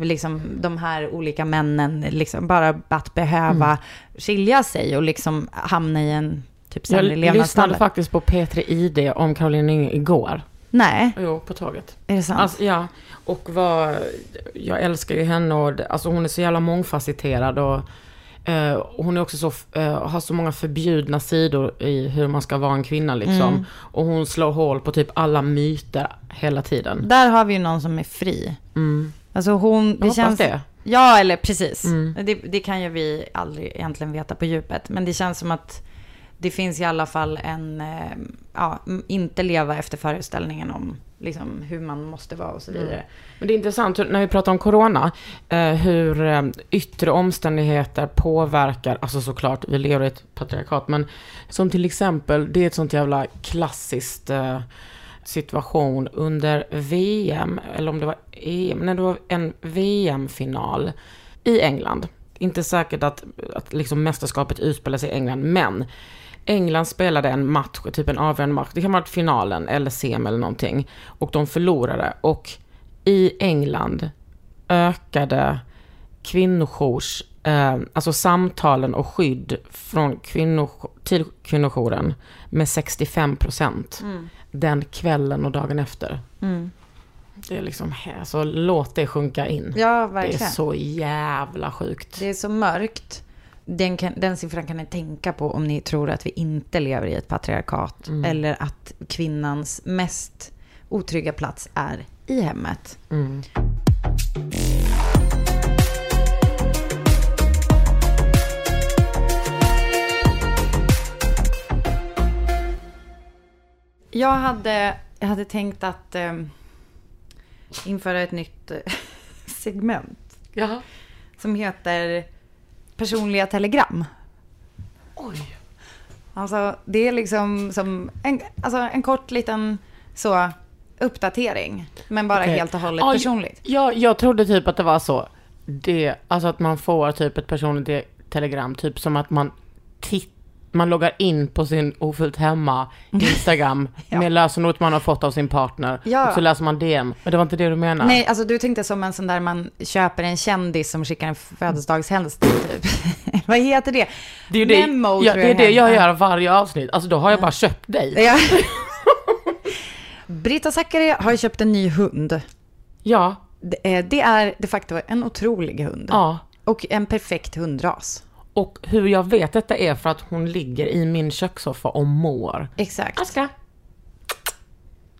S1: liksom, de här olika männen liksom, bara att behöva skilja sig och liksom hamna i en typ
S2: Jag
S1: sämre
S2: lyssnade
S1: levnadsstandard.
S2: faktiskt på P3 ID om Caroline Gynning igår.
S1: Nej,
S2: Jo, på tåget.
S1: är det sant?
S2: Alltså, ja, och vad, jag älskar ju henne och alltså hon är så jävla mångfacetterad och eh, och hon är också så, eh, har så många förbjudna sidor i hur man ska vara en kvinna liksom.
S1: Mm.
S2: Och hon slår hål på typ alla myter hela tiden.
S1: Där har vi ju någon som är fri. Alltså hon, det
S2: Jag
S1: känns...
S2: det.
S1: Ja, eller precis.
S2: Mm.
S1: Det, det kan ju vi aldrig egentligen veta på djupet. Men det känns som att det finns i alla fall en, eh, ja, inte leva efter föreställningen om liksom, hur man måste vara och så vidare.
S2: Men det är intressant när vi pratar om corona, eh, hur eh, yttre omständigheter påverkar, alltså såklart, vi lever i ett patriarkat, men som till exempel, det är ett sånt jävla klassiskt situation under VM, eller om det var EM, när det var en VM-final i England. Inte säkert att, att liksom mästerskapet utspelar sig i England, men England spelade en match, typ en avgörande match, det kan vara finalen eller sem eller någonting, och de förlorade. Och i England ökade kvinnojours, eh, alltså samtalen och skydd från kvinnor, till kvinnojouren med 65 procent mm den kvällen och dagen efter. Det är liksom, alltså låt det sjunka in.
S1: Ja,
S2: det
S1: verkligen.
S2: är så jävla sjukt.
S1: Det är så mörkt. Den, kan, den siffran kan ni tänka på om ni tror att vi inte lever i ett patriarkat. Eller att kvinnans mest otrygga plats är i hemmet. Jag hade, jag hade tänkt att eh, införa ett nytt eh, segment
S2: Ja.
S1: som heter personliga telegram.
S2: Oj.
S1: Alltså det är liksom som en, alltså, en kort liten så uppdatering. Men bara
S2: Okej.
S1: helt och hållet
S2: Ja,
S1: personligt.
S2: Ja, jag trodde typ att det var så. Det, alltså att man får typ ett personligt te- telegram, typ som att man titt, man loggar in på sin ofullt hemma Instagram
S1: Ja.
S2: med lösenordet man har fått av sin partner.
S1: Ja.
S2: Och så läser man DM. Men det var inte det du menar?
S1: Nej, alltså du tänkte som en sån där man köper en kändis som skickar en födelsedagshälsning typ. Vad heter det?
S2: det är det,
S1: Memo,
S2: ja, det, är det jag gör varje avsnitt. Alltså då har jag bara köpt dig.
S1: Ja. Britta Zackari har köpt en ny hund.
S2: Ja,
S1: Det är, det är de facto en otrolig hund.
S2: ja.
S1: Och en perfekt hundras.
S2: Och hur jag vet detta är för att hon ligger i min kökssoffa och mår.
S1: Exakt.
S2: Aska.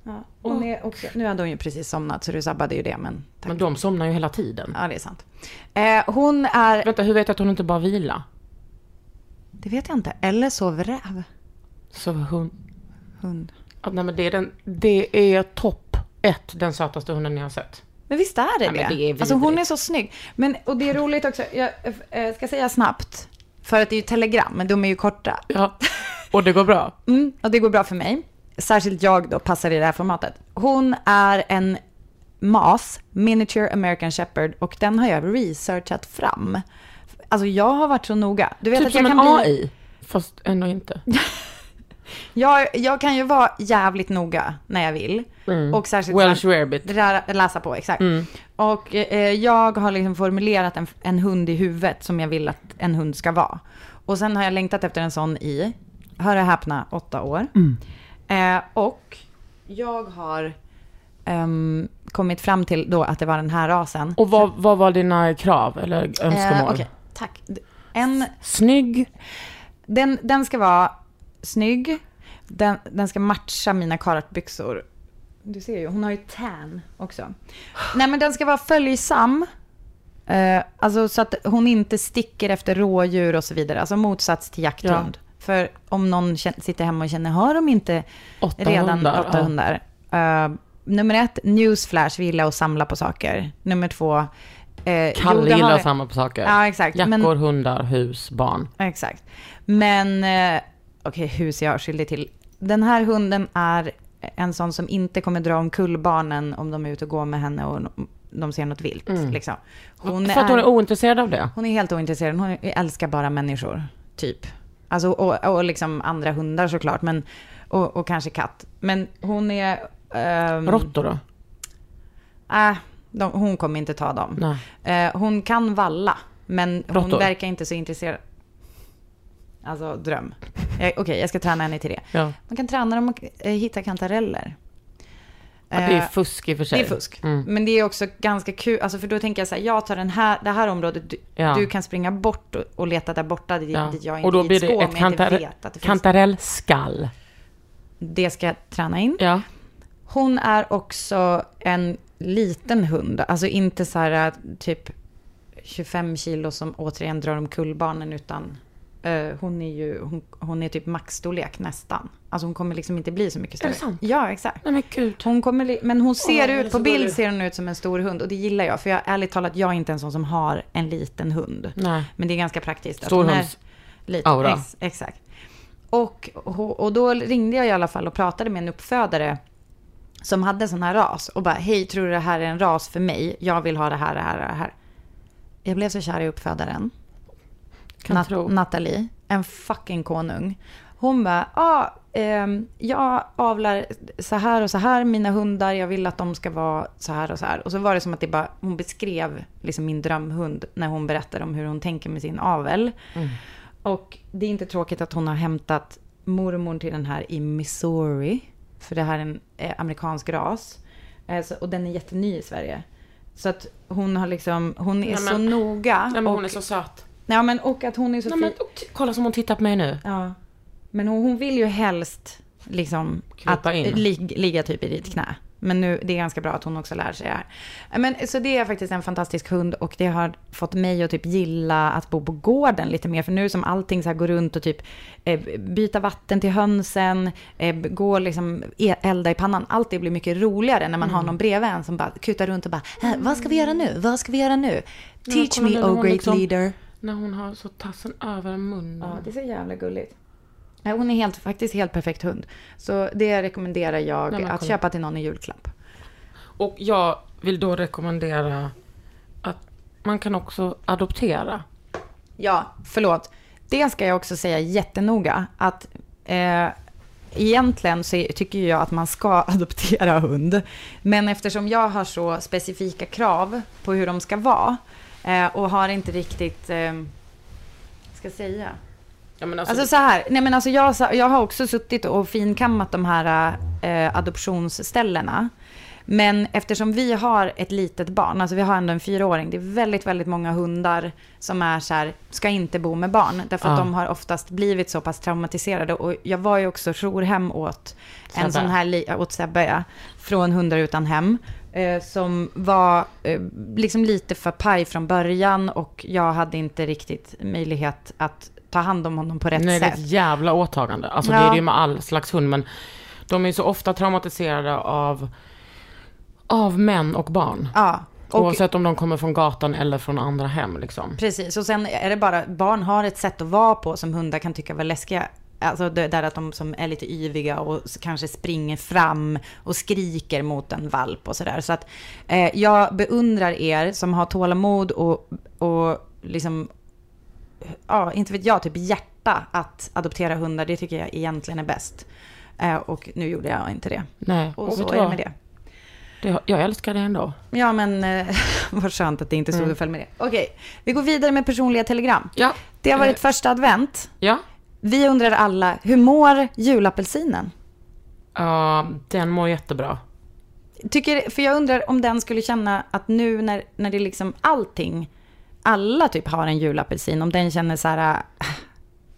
S1: Ja. Hon är också, nu hade hon ju precis somnat så du sabbade ju det, men tack.
S2: Men de somnar ju hela tiden.
S1: Ja, det är sant. Eh, hon är,
S2: Vänta, hur vet jag att hon inte bara vilar?
S1: det vet jag inte, eller sover räv.
S2: Så hon...
S1: Hund.
S2: Ja, nej, men det är, den, det är topp ett, den sötaste hunden jag har sett.
S1: Men visst är det
S2: Ja,
S1: det?
S2: det är
S1: alltså hon är så snygg. Men, och det är roligt också, jag eh, ska säga snabbt, för att det är ju telegram, men de är ju korta.
S2: Ja, och det går bra.
S1: Mm, och det går bra för mig. Särskilt jag då passar i det här formatet. Hon är en MAS, Miniature American Shepherd, och den har jag researchat fram. Alltså jag har varit så noga. Du vet
S2: Typ
S1: att jag
S2: som en
S1: kan bli...
S2: AI, fast ändå inte.
S1: Jag, jag kan ju vara jävligt noga när jag vill. Och särskilt
S2: Welsh
S1: så här-
S2: rarebit.
S1: Läsa på, exakt. Och eh, jag har liksom formulerat en, en hund i huvudet som jag vill att en hund ska vara. Och sen har jag längtat efter en sån i, hör och häpna, åtta år. Eh, och jag har ehm, kommit fram till då att det var den här rasen.
S2: Och vad, vad var dina krav eller önskemål?
S1: Eh, Okej, tack. En,
S2: Snygg,
S1: den, den ska vara snygg. Den, den ska matcha mina karatbyxor. Du ser ju, hon har ju tan också. Nej men den ska vara följsam. Eh, alltså så att hon inte sticker efter rådjur och så vidare. Alltså motsats till jakthund. För om någon sitter hemma och känner, har de inte
S2: Åtta
S1: redan
S2: hundar,
S1: åtta
S2: ja.
S1: hundar? Eh, nummer ett, newsflash, vi gillar att samla på saker. Nummer två, eh,
S2: Kalle gillar
S1: har-
S2: samma på saker.
S1: Ja, exakt.
S2: Jackor,
S1: Men-
S2: hundar, hus, barn.
S1: Exakt. Men, eh, okej, hus är jag skyldig till. Den här hunden är en sån som inte kommer dra omkull barnen om de är ute och går med henne och de ser något vilt. Liksom. Hon,
S2: Mm. för att hon är ointresserad av det.
S1: hon är helt ointresserad. Hon älskar bara människor, typ. Alltså, och, och liksom andra hundar såklart, men, och, och kanske katt. Men hon är... ehm,
S2: Råttor då?
S1: Äh, de, hon kommer inte ta dem. Eh, hon kan valla, men hon verkar inte så intresserad. Alltså dröm. Okej, jag ska träna henne till det.
S2: Ja.
S1: Man kan träna dem att eh, hitta kantareller.
S2: Ja, det är
S1: Eh,
S2: fusk i och för sig.
S1: det är fusk.
S2: Mm.
S1: Men det är också ganska kul, alltså för då tänker jag så här, jag tar den här, det här området, du,
S2: Ja.
S1: du kan springa bort och, och leta där borta dit,
S2: Ja.
S1: dit jag inte
S2: Och då blir det ett
S1: men jag inte
S2: kantar-
S1: vet att det finns.
S2: kantarellskall.
S1: Det ska jag träna in.
S2: Ja.
S1: Hon är också en liten hund, alltså inte så här typ 25 kilo som återigen drar omkull barnen utan hon är ju, hon, hon är typ maxstorlek nästan. Alltså hon kommer liksom inte bli så mycket större.
S2: det sant?
S1: Ja, exakt.
S2: Nej men gud.
S1: Hon kommer, men hon ser
S2: är
S1: ut, på bild ser hon ut som en stor hund och det gillar jag. För jag ärligt talat, jag är inte en sån som har en liten hund.
S2: Nej.
S1: Men det är ganska praktiskt. att hon är
S2: Storhunds
S1: liten.
S2: aura.
S1: Ex, exakt. Och, och, och då ringde jag i alla fall och pratade med en uppfödare som hade sån här ras och bara, hej, tror du det här är en ras för mig? Jag vill ha det här, det här, det här. Jag blev så kär i uppfödaren. Nat-
S2: tro.
S1: Nathalie, en fucking konung. Hon bara, ja, ehm, jag avlar så här och så här mina hundar, jag vill att de ska vara så här och så här. Och så var det som att det bara, hon beskrev liksom min drömhund när hon berättade om hur hon tänker med sin avel. Och det är inte tråkigt att hon har hämtat mormor till den här i Missouri. För det här är en eh, amerikansk ras. Eh, så, och den är jätteny i Sverige. Så att hon har liksom, hon är så
S2: men-
S1: noga.
S2: Nej men
S1: och,
S2: hon är så söt.
S1: Ja men och att hon är så
S2: Nej, men, och kolla som hon tittar på mig nu.
S1: Ja. Men hon, hon vill ju helst liksom att lig, ligga typ i ditt knä. Men nu, det är ganska bra att hon också lär sig det här. Men, så det är faktiskt en fantastisk hund och det har fått mig att typ gilla att bo på gården lite mer. För nu som allting så här går runt och typ eh, byta vatten till hönsen, eh, gå liksom e- elda i pannan. Allt det blir mycket roligare när man har någon bredvid en som bara kutar runt och bara, "Äh, vad ska vi göra nu? Vad ska vi göra nu? Teach me, oh great
S2: liksom-
S1: leader.
S2: När hon har så tassen över munnen.
S1: Ja, det är så jävla gulligt. Nej, hon är helt, faktiskt helt perfekt hund. Så det rekommenderar jag
S2: Nej,
S1: att köpa till någon i julklapp.
S2: Och jag vill då rekommendera att man kan också adoptera.
S1: Ja, förlåt. Det ska jag också säga jättenoga. Att eh, egentligen så tycker jag att man ska adoptera hund. Men eftersom jag har så specifika krav på hur de ska vara eh, och har inte riktigt... Eh, ska jag säga?
S2: Ja, men alltså,
S1: Alltså så här, nej men alltså jag, jag har också suttit och finkammat de här eh, adoptionsställena. Men eftersom vi har ett litet barn, alltså vi har ändå en fyraåring, det är väldigt, väldigt många hundar som är så här, ska inte bo med barn. Därför att de har oftast blivit så pass traumatiserade. Och jag var ju också jourhem åt
S2: Sebbe.
S1: en sån här, åt Sebbe, ja, från Hundar utan hem. Eh, som var eh, liksom lite för paj från början och jag hade inte riktigt möjlighet att ta hand om honom på rätt
S2: nej, det är
S1: sätt.
S2: ett jävla åtagande. Alltså
S1: Ja.
S2: det är det ju med all slags hund, men de är ju så ofta traumatiserade av, av män och barn.
S1: Ja, och,
S2: Oavsett om de kommer från gatan eller från andra hem liksom.
S1: precis. Och sen är det bara, barn har ett sätt att vara på som hundar kan tycka var läskiga. Alltså det där att de som är lite yviga och kanske springer fram och skriker mot en valp och sådär. Så att eh, jag beundrar er som har tålamod och, och liksom, ja, inte vet jag, typ hjärta att adoptera hundar. Det tycker jag egentligen är bäst. Eh, och nu gjorde jag inte det.
S2: Nej,
S1: Och,
S2: och
S1: så är det med det.
S2: det. Jag älskar det ändå.
S1: Ja, men eh, vad skönt att det inte stod och föll med det. Okej, vi går vidare med personliga telegram.
S2: Ja.
S1: Det har varit
S2: Eh,
S1: första advent.
S2: Ja.
S1: Vi undrar alla, hur mår julapelsinen?
S2: Ja, den mår jättebra.
S1: Tycker, för jag undrar om den skulle känna att nu när, när det liksom allting, alla typ har en julapelsin, om den känner så här äh,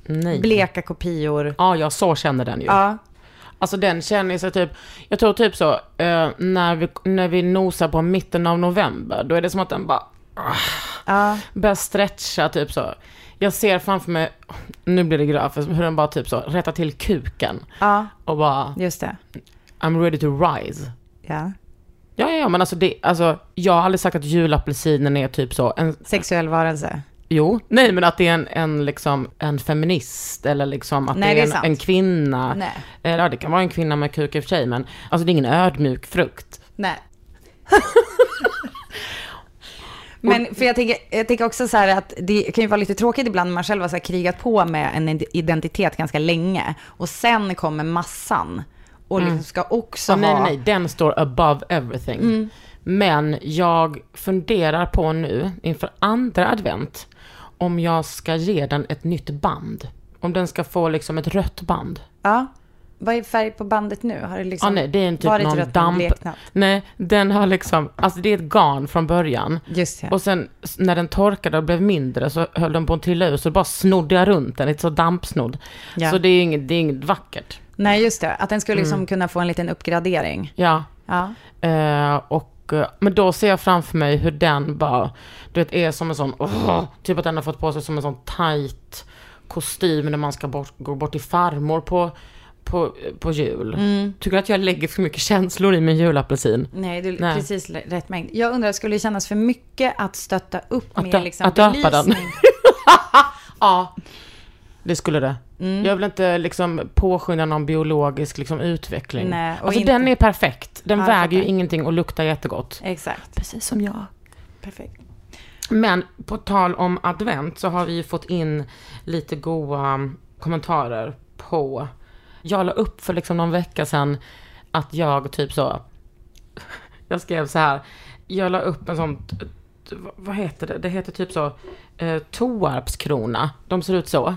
S2: Nej.
S1: bleka kopior.
S2: Ja, ja, så känner den ju.
S1: Ja,
S2: Alltså den känner sig typ, jag tror typ så, eh, när, vi, när vi nosar på mitten av november, då är det som att den bara
S1: ja,
S2: börjar stretcha typ så. Jag ser framför mig, nu blir det grafiskt, hur den bara typ så rättar till kuken
S1: ja,
S2: och bara,
S1: just det.
S2: I'm ready to rise.
S1: Ja.
S2: Ja, ja, ja, men alltså det, alltså jag har aldrig sagt att julapelsinen är typ så, en,
S1: Sexuell varelse.
S2: jo, nej men att det är en, en liksom, en feminist eller liksom att
S1: Nej,
S2: det
S1: det
S2: är
S1: är
S2: en,
S1: sant.
S2: en kvinna.
S1: Nej.
S2: Eh, Ja, det kan vara en kvinna med kuk i och för sig, men alltså det är ingen ödmjuk frukt.
S1: Nej. Men för jag tänker, jag tänker också så här att det kan ju vara lite tråkigt ibland när man själv har så krigat på med en identitet ganska länge och sen kommer massan och liksom ska också
S2: Så nej,
S1: ha...
S2: nej, nej, den står above everything. Men jag funderar på nu, inför andra advent, om jag ska ge den ett nytt band. Om den ska få liksom ett rött band.
S1: Ja. Vad är färg på bandet nu? Har det liksom
S2: Ja, nej, det är en typ
S1: varit
S2: någon damp.
S1: bleknat?
S2: Nej, den har liksom, alltså det är ett garn från början.
S1: Just det.
S2: Och sen när den torkade och blev mindre så höll den på att trilla ur, så bara snodde jag runt den, lite så dampsnodd.
S1: Ja.
S2: Så det är inget, det är inget vackert.
S1: Nej, just det. Att den skulle
S2: Mm.
S1: liksom kunna få en liten uppgradering.
S2: Ja.
S1: Ja.
S2: Eh, och, eh, men då ser jag framför mig hur den bara, du vet, är som en sån, åh, typ att den har fått på sig som en sån tight kostym när man ska bort, gå bort till farmor på, på, på jul.
S1: Mm.
S2: Tycker du att jag lägger för mycket känslor i min julapelsin?
S1: Nej, det är
S2: Nej.
S1: precis rätt mängd. Jag undrar, skulle det kännas för mycket att stötta upp
S2: Att
S1: med
S2: dö-
S1: liksom
S2: att döpa den. Ja, det skulle det.
S1: Mm.
S2: Jag vill inte liksom påskynda någon biologisk liksom, utveckling.
S1: Nej,
S2: alltså
S1: inte-
S2: den är perfekt. Den
S1: Ja,
S2: väger ju ingenting och luktar jättegott.
S1: Exakt.
S2: Precis som jag.
S1: Perfekt.
S2: Men på tal om advent så har vi ju fått in lite goa kommentarer på... Jag la upp för liksom någon vecka sedan att jag typ så... Jag skrev så här. Jag la upp en sån... Vad heter det? Det heter typ så... Eh, Toarpskrona. De ser ut så.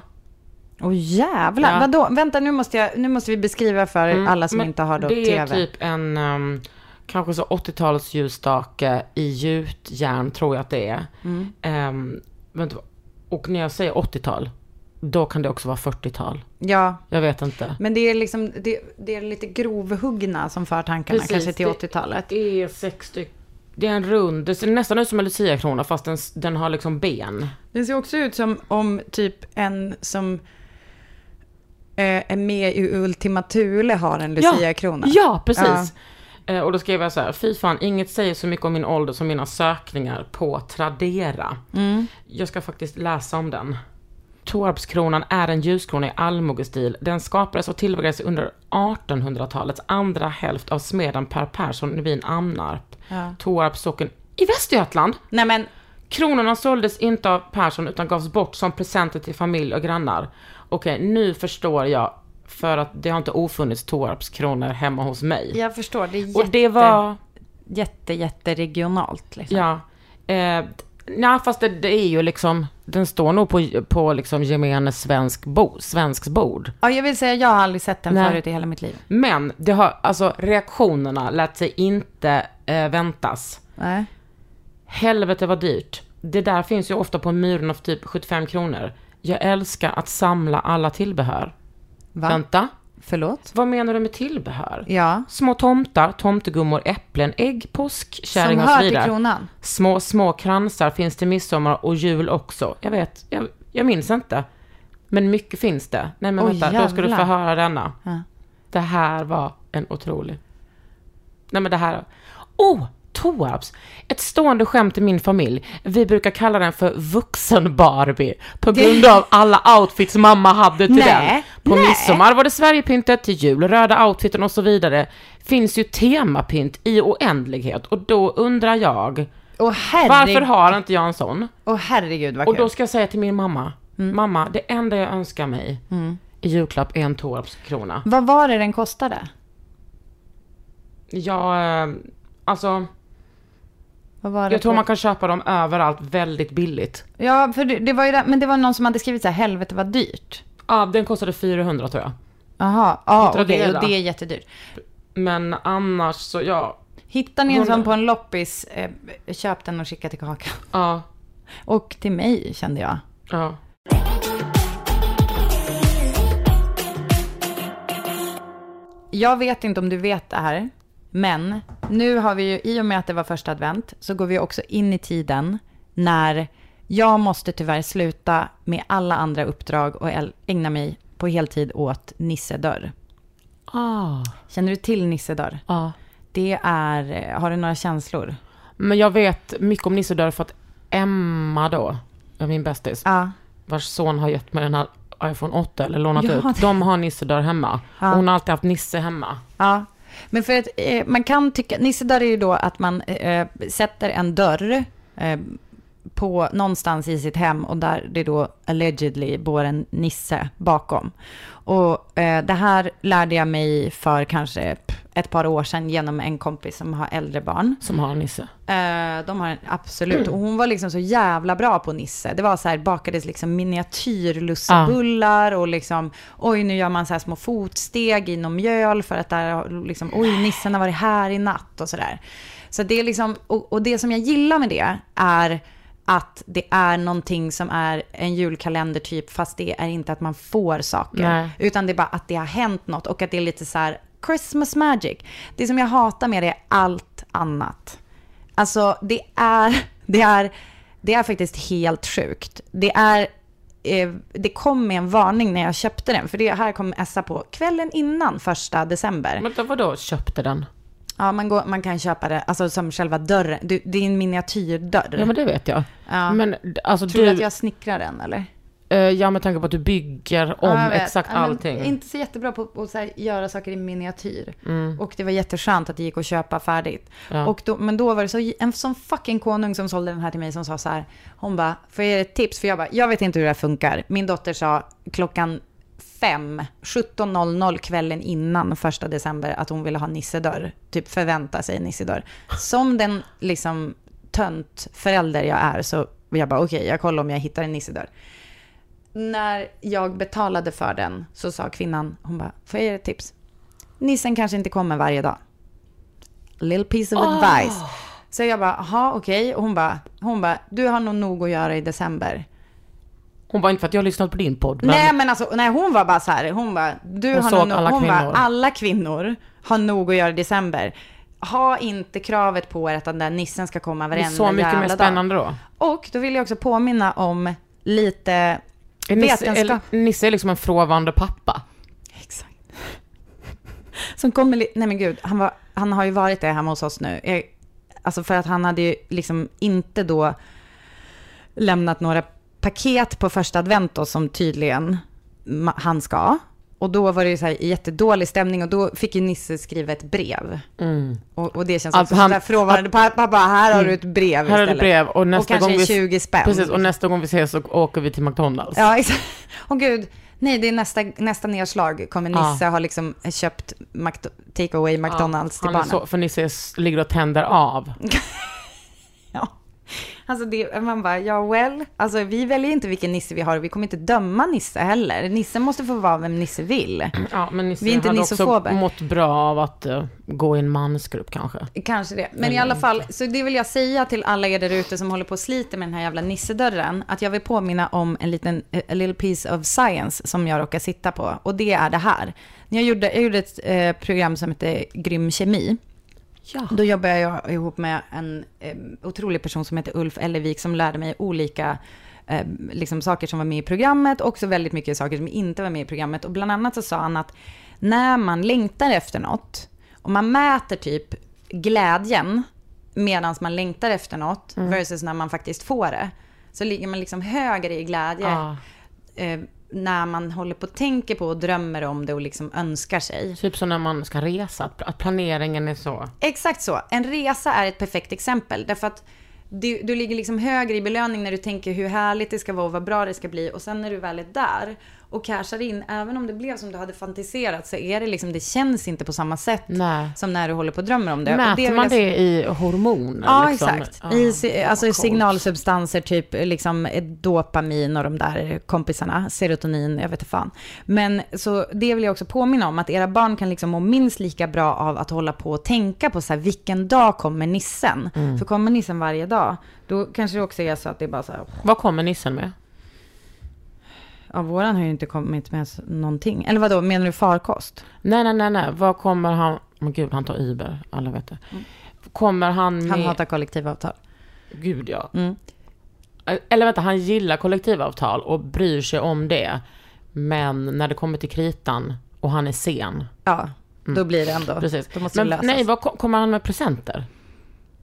S1: Åh jävlar,
S2: Ja.
S1: vadå? Vänta, nu måste, jag, nu måste vi beskriva för
S2: Mm,
S1: alla som inte har då
S2: Det
S1: TV.
S2: är typ en... ehm, kanske så 80-tals ljusstake i gjutjärn tror jag att det är.
S1: Mm.
S2: Ehm, vänta, och när jag säger 80-tal, då kan det också vara 40-tal.
S1: Ja,
S2: Jag vet inte.
S1: men det är liksom, det, det är lite grovhuggna som för tankarna
S2: Precis,
S1: kanske till
S2: det-
S1: 80-talet.
S2: Det är sex stycken. Det är en rund, det ser nästan ut som en luciakrona fast den, den har liksom ben.
S1: Det ser också ut som om typ en som eh, är med i Ultima Thule har en Lucia-krona.
S2: Ja, precis. Eh, och då skrev jag så här, fy fan, inget säger så mycket om min ålder som mina sökningar på Tradera.
S1: Mm.
S2: Jag ska faktiskt läsa om den. Torpskronan är en ljuskrona i allmogestil. Den skapades och tillverkades under 1800-talets andra hälft av smeden Per Persson i Wien Amnarp.
S1: Ja.
S2: Torps socken i Västergötland.
S1: Nej men,
S2: Kronorna såldes inte av Persson utan gavs bort som presenter till familj och grannar. Okej, nu förstår jag. För att det har inte ofunnits Torpskronor hemma hos mig.
S1: jag förstår. Det är jätte,
S2: och det var...
S1: jätte, jätte regionalt liksom.
S2: Ja. Eh, nej, fast det, det är ju liksom, den står nog på, på liksom gemene svensk bo, svensks bord.
S1: Ja, jag vill säga, jag har aldrig sett den
S2: Nej.
S1: förut i hela mitt liv.
S2: Men det har, alltså reaktionerna lät sig inte eh, väntas.
S1: Nej.
S2: Helvete vad dyrt. Det där finns ju ofta på myren av typ 75 kronor. Jag älskar att samla alla tillbehör.
S1: Va?
S2: Vänta,
S1: Förlåt?
S2: vad menar du med tillbehör?
S1: Ja.
S2: Små tomtar, tomtegummor, äpplen, ägg, påsk,
S1: Som
S2: kärring och så
S1: hör till
S2: vidare.
S1: kronan.
S2: Små, små kransar finns till midsommar och jul också. Jag vet, jag, jag minns inte. Men mycket finns det. Nej men
S1: Oj,
S2: vänta, då ska du få
S1: jävlar.
S2: höra denna.
S1: Ja.
S2: Det här var en otrolig... Nej men det här... Oh! Toabs! Ett stående skämt i min familj. Vi brukar kalla den för vuxen-Barbie. På grund av alla outfits mamma hade till
S1: Nej,
S2: den. På
S1: nej.
S2: midsommar var det Sverigepyntet, till jul röda outfiten och så vidare. Finns ju temapynt i oändlighet och då undrar jag,
S1: herregud.
S2: varför har inte jag en sån?
S1: Åh herregud vad
S2: Och
S1: kul.
S2: då ska jag säga till min mamma,
S1: Mm.
S2: mamma, det enda jag önskar mig i julklapp är en Torpskrona.
S1: Vad var det den kostade?
S2: Jag, eh, alltså, jag tror man kan köpa dem överallt väldigt billigt.
S1: Ja, för det, det var ju det, men det var någon som hade skrivit så här, helvete vad dyrt.
S2: Ja, den kostade 400 tror jag.
S1: Jaha, ja okej, och det är jättedyrt.
S2: Men annars så, ja,
S1: Hittar ni en sån på en loppis, eh, köp den och skicka till Kakan.
S2: ja,
S1: Och till mig, kände jag.
S2: ja.
S1: Jag vet inte om du vet det här, men nu har vi ju, i och med att det var första advent, så går vi också in i tiden när jag måste tyvärr sluta med alla andra uppdrag och ägna mig på heltid åt Nissedörr.
S2: Ah,
S1: Känner du till Nissedörr?
S2: ja.
S1: Det är, har du några känslor?
S2: Men jag vet mycket om Nissedörr för att Emma då, är min bästis,
S1: Ja.
S2: vars son har gett mig den här iPhone 8 eller lånat
S1: Ja,
S2: ut.
S1: det-
S2: De har Nissedörr hemma.
S1: Ja.
S2: Och hon har alltid haft Nisse hemma.
S1: Ja, men för att eh, man kan tycka, nissedörr är ju då att man eh, eh sätter en dörr eh, på någonstans i sitt hem och där det då allegedly bor en nisse bakom. Och eh, det här lärde jag mig för kanske ett par år sedan genom en kompis som har äldre barn.
S2: Som har Nisse.
S1: Eh, de har en, absolut. Och hon var liksom så jävla bra på Nisse. Det var så här, bakades liksom miniatyrlussebullar och liksom, oj nu gör man så här små fotsteg i någon mjöl för att där, liksom, oj nissen har varit här i natt och sådär. Så det är liksom, och, och det som jag gillar med det är att det är någonting som är en julkalender typ, fast det är inte att man får saker.
S2: Nej.
S1: Utan det är bara att det har hänt något och att det är lite så här Christmas magic. Det som jag hatar med det är allt annat. Alltså det är, det är, det är faktiskt helt sjukt. Det är, eh, det kom med en varning när jag köpte den, för det här kom Essa på kvällen innan första december.
S2: Men då, vadå, köpte den?
S1: Ja, man, går, man kan köpa det, alltså som själva dörren. Du, det är en miniatyrdörr.
S2: Ja men det vet jag.
S1: Ja.
S2: Men alltså
S1: Tror du
S2: du,
S1: att jag snickrar den eller?
S2: eh, ja med tanke på att du bygger om
S1: Ja,
S2: exakt
S1: Ja,
S2: allting.
S1: Inte så jättebra på att här, göra saker i miniatyr.
S2: Mm.
S1: Och det var jätteskönt att det gick att köpa färdigt.
S2: Ja.
S1: Och då, men då var det så, en sån fucking konung som sålde den här till mig som sa så här. Hon bara, får jag ge ett tips? För jag bara, jag vet inte hur det här funkar. Min dotter sa klockan fem, 17.00 kvällen innan första december att hon ville ha nissedörr. Typ förvänta sig nissedörr. Som den liksom tönt förälder jag är så jag bara okej, jag kollar om jag hittar en nissedörr. När jag betalade för den så sa kvinnan, hon bara, får jag ge ett tips? Nissen kanske inte kommer varje dag. A little piece of advice. Så jag bara, jaha okej. Och hon bara, hon bara, du har nog nog att göra i december.
S2: Hon var inte för att jag har lyssnat på din podd. Men
S1: Nej men alltså, nej hon var bara så här, hon bara, du
S2: Hon
S1: har nog,
S2: alla
S1: hon bara,
S2: kvinnor.
S1: alla kvinnor har nog att göra i december. Ha inte kravet på er att den där nissen ska komma
S2: det är
S1: varenda
S2: så mycket
S1: jävla
S2: mer
S1: dag.
S2: spännande då.
S1: Och då vill jag också påminna om lite
S2: Är Nisse,
S1: vetenskap.
S2: eller, Nisse är liksom en frånvarande pappa.
S1: Exakt. Som kommer li- Nej men gud, han, var, han har ju varit det hemma hos oss nu. Jag, alltså för att han hade ju liksom inte då lämnat några paket på första advent då, som tydligen han ska. Och då var det ju så här jättedålig stämning och då fick ju Nisse skriva ett brev. Och, och det känns
S2: Att
S1: också
S2: han-
S1: sådär frånvarande. Pappa, bara, här har du ett brev
S2: Här har du
S1: istället.
S2: brev och nästa
S1: kanske
S2: gång vi...
S1: 20 spänn.
S2: Precis, och nästa gång vi ses så åker vi till McDonalds.
S1: Ja, exakt. Åh gud. Nej, det är nästa, nästa nedslag. Kommer Nisse ha liksom köpt Mc- take away McDonalds till
S2: han är
S1: barnen.
S2: så, för Nisse ligger och tänder av.
S1: Alltså det, man bara, ja well. Alltså vi väljer inte vilken Nisse vi har och vi kommer inte döma Nisse heller. Nisse måste få vara vem Nisse vill.
S2: Ja, men Nisse
S1: Vi är inte
S2: hade också
S1: nissofober.
S2: mått bra av att eh, gå i en mansgrupp kanske.
S1: Kanske det. Men i alla fall, så det vill jag säga till alla er där ute som håller på och sliter med den här jävla nissedörren, att jag vill påminna om en liten, a little piece of science som jag råkar sitta på. Och det är det här. Jag gjorde, jag gjorde ett eh, program som heter Grym Kemi.
S2: Ja.
S1: Då jobbade jag ihop med en eh, otrolig person som heter Ulf Ellevik som lärde mig olika eh, liksom saker som var med i programmet och också väldigt mycket saker som inte var med i programmet. Och bland annat så sa han att när man längtar efter något och man mäter typ glädjen medan man längtar efter något versus när man faktiskt får det. Så ligger man liksom högre i glädje
S2: Ja.
S1: eh, när man håller på och tänker på och drömmer om det och liksom önskar sig.
S2: Typ som när man ska resa, att, planeringen är så.
S1: Exakt så. En resa är ett perfekt exempel. Därför att du, du ligger liksom högre i belöning när du tänker hur härligt det ska vara och vad bra det ska bli. Och sen när du väl är där och cashar in, även om det blev som du hade fantiserat, så är det liksom, det känns inte på samma sätt
S2: Nej.
S1: som när du håller på och drömmer om det. det
S2: Mäter
S1: vill
S2: man
S1: jag-
S2: det i hormoner?
S1: Ja,
S2: liksom?
S1: exakt.
S2: Ja,
S1: I alltså
S2: coolt.
S1: signalsubstanser, typ liksom dopamin och de där kompisarna, serotonin, jag vet inte fan. Men så det vill jag också påminna om, att era barn kan liksom må minst lika bra av att hålla på och tänka på så här, vilken dag kommer nissen?
S2: Mm.
S1: För kommer nissen varje dag, då kanske det också är så att det är bara så här,
S2: Vad kommer nissen med?
S1: Ja, våran har ju inte kommit med någonting. Eller vadå, menar du farkost?
S2: Nej, nej, nej, nej. Vad kommer han... Men gud, han tar Uber. Alla vet det. Kommer han med...
S1: Han hatar kollektivavtal.
S2: Gud, ja.
S1: Mm.
S2: Eller vänta, han gillar kollektivavtal och bryr sig om det. Men när det kommer till kritan och han är sen.
S1: Ja, då blir det ändå,
S2: Mm. Precis.
S1: då måste
S2: Men
S1: det lösas.
S2: nej, vad ko- kommer han med presenter?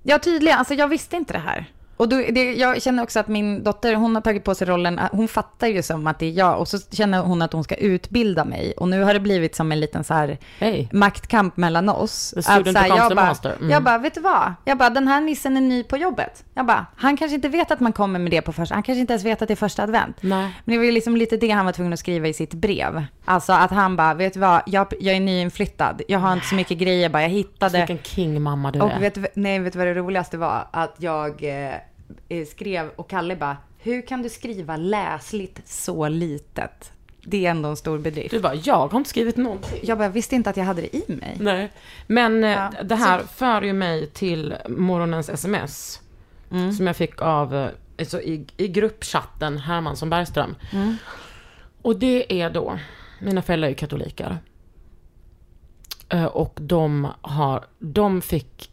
S1: Ja, tydligen. Alltså jag visste inte det här. Och då, det, jag känner också att min dotter, hon har tagit på sig rollen, hon fattar ju som att det är jag. Och så känner hon att hon ska utbilda mig. Och nu har det blivit som en liten så här
S2: Hej.
S1: maktkamp mellan oss. Att så här, jag, bara.
S2: Mm.
S1: jag bara, vet du vad? Jag bara, den här nissen är ny på jobbet. Jag bara, han kanske inte vet att man kommer med det på första, han kanske inte ens vet att det är första advent.
S2: Nej.
S1: Men det var ju liksom lite det han var tvungen att skriva i sitt brev. Alltså att han bara, vet du vad, jag, jag är nyinflyttad, jag har inte så mycket grejer, bara jag hittade...
S2: Vilken king-mamma du
S1: Och
S2: är.
S1: vet, nej, vet du vad det roligaste var? Att jag eh, skrev och Kalle bara, hur kan du skriva läsligt så litet? Det är ändå en stor bedrift.
S2: Du bara, jag har inte skrivit någonting.
S1: Jag bara, visste inte att jag hade det i mig.
S2: Nej. Men eh,
S1: Ja.
S2: det här för ju mig till morgonens sms.
S1: Mm.
S2: Som jag fick av, eh, alltså i, i gruppchatten Hermansson Bergström.
S1: Mm.
S2: Och det är då, mina föräldrar är ju katoliker. Eh, Och de har, de fick,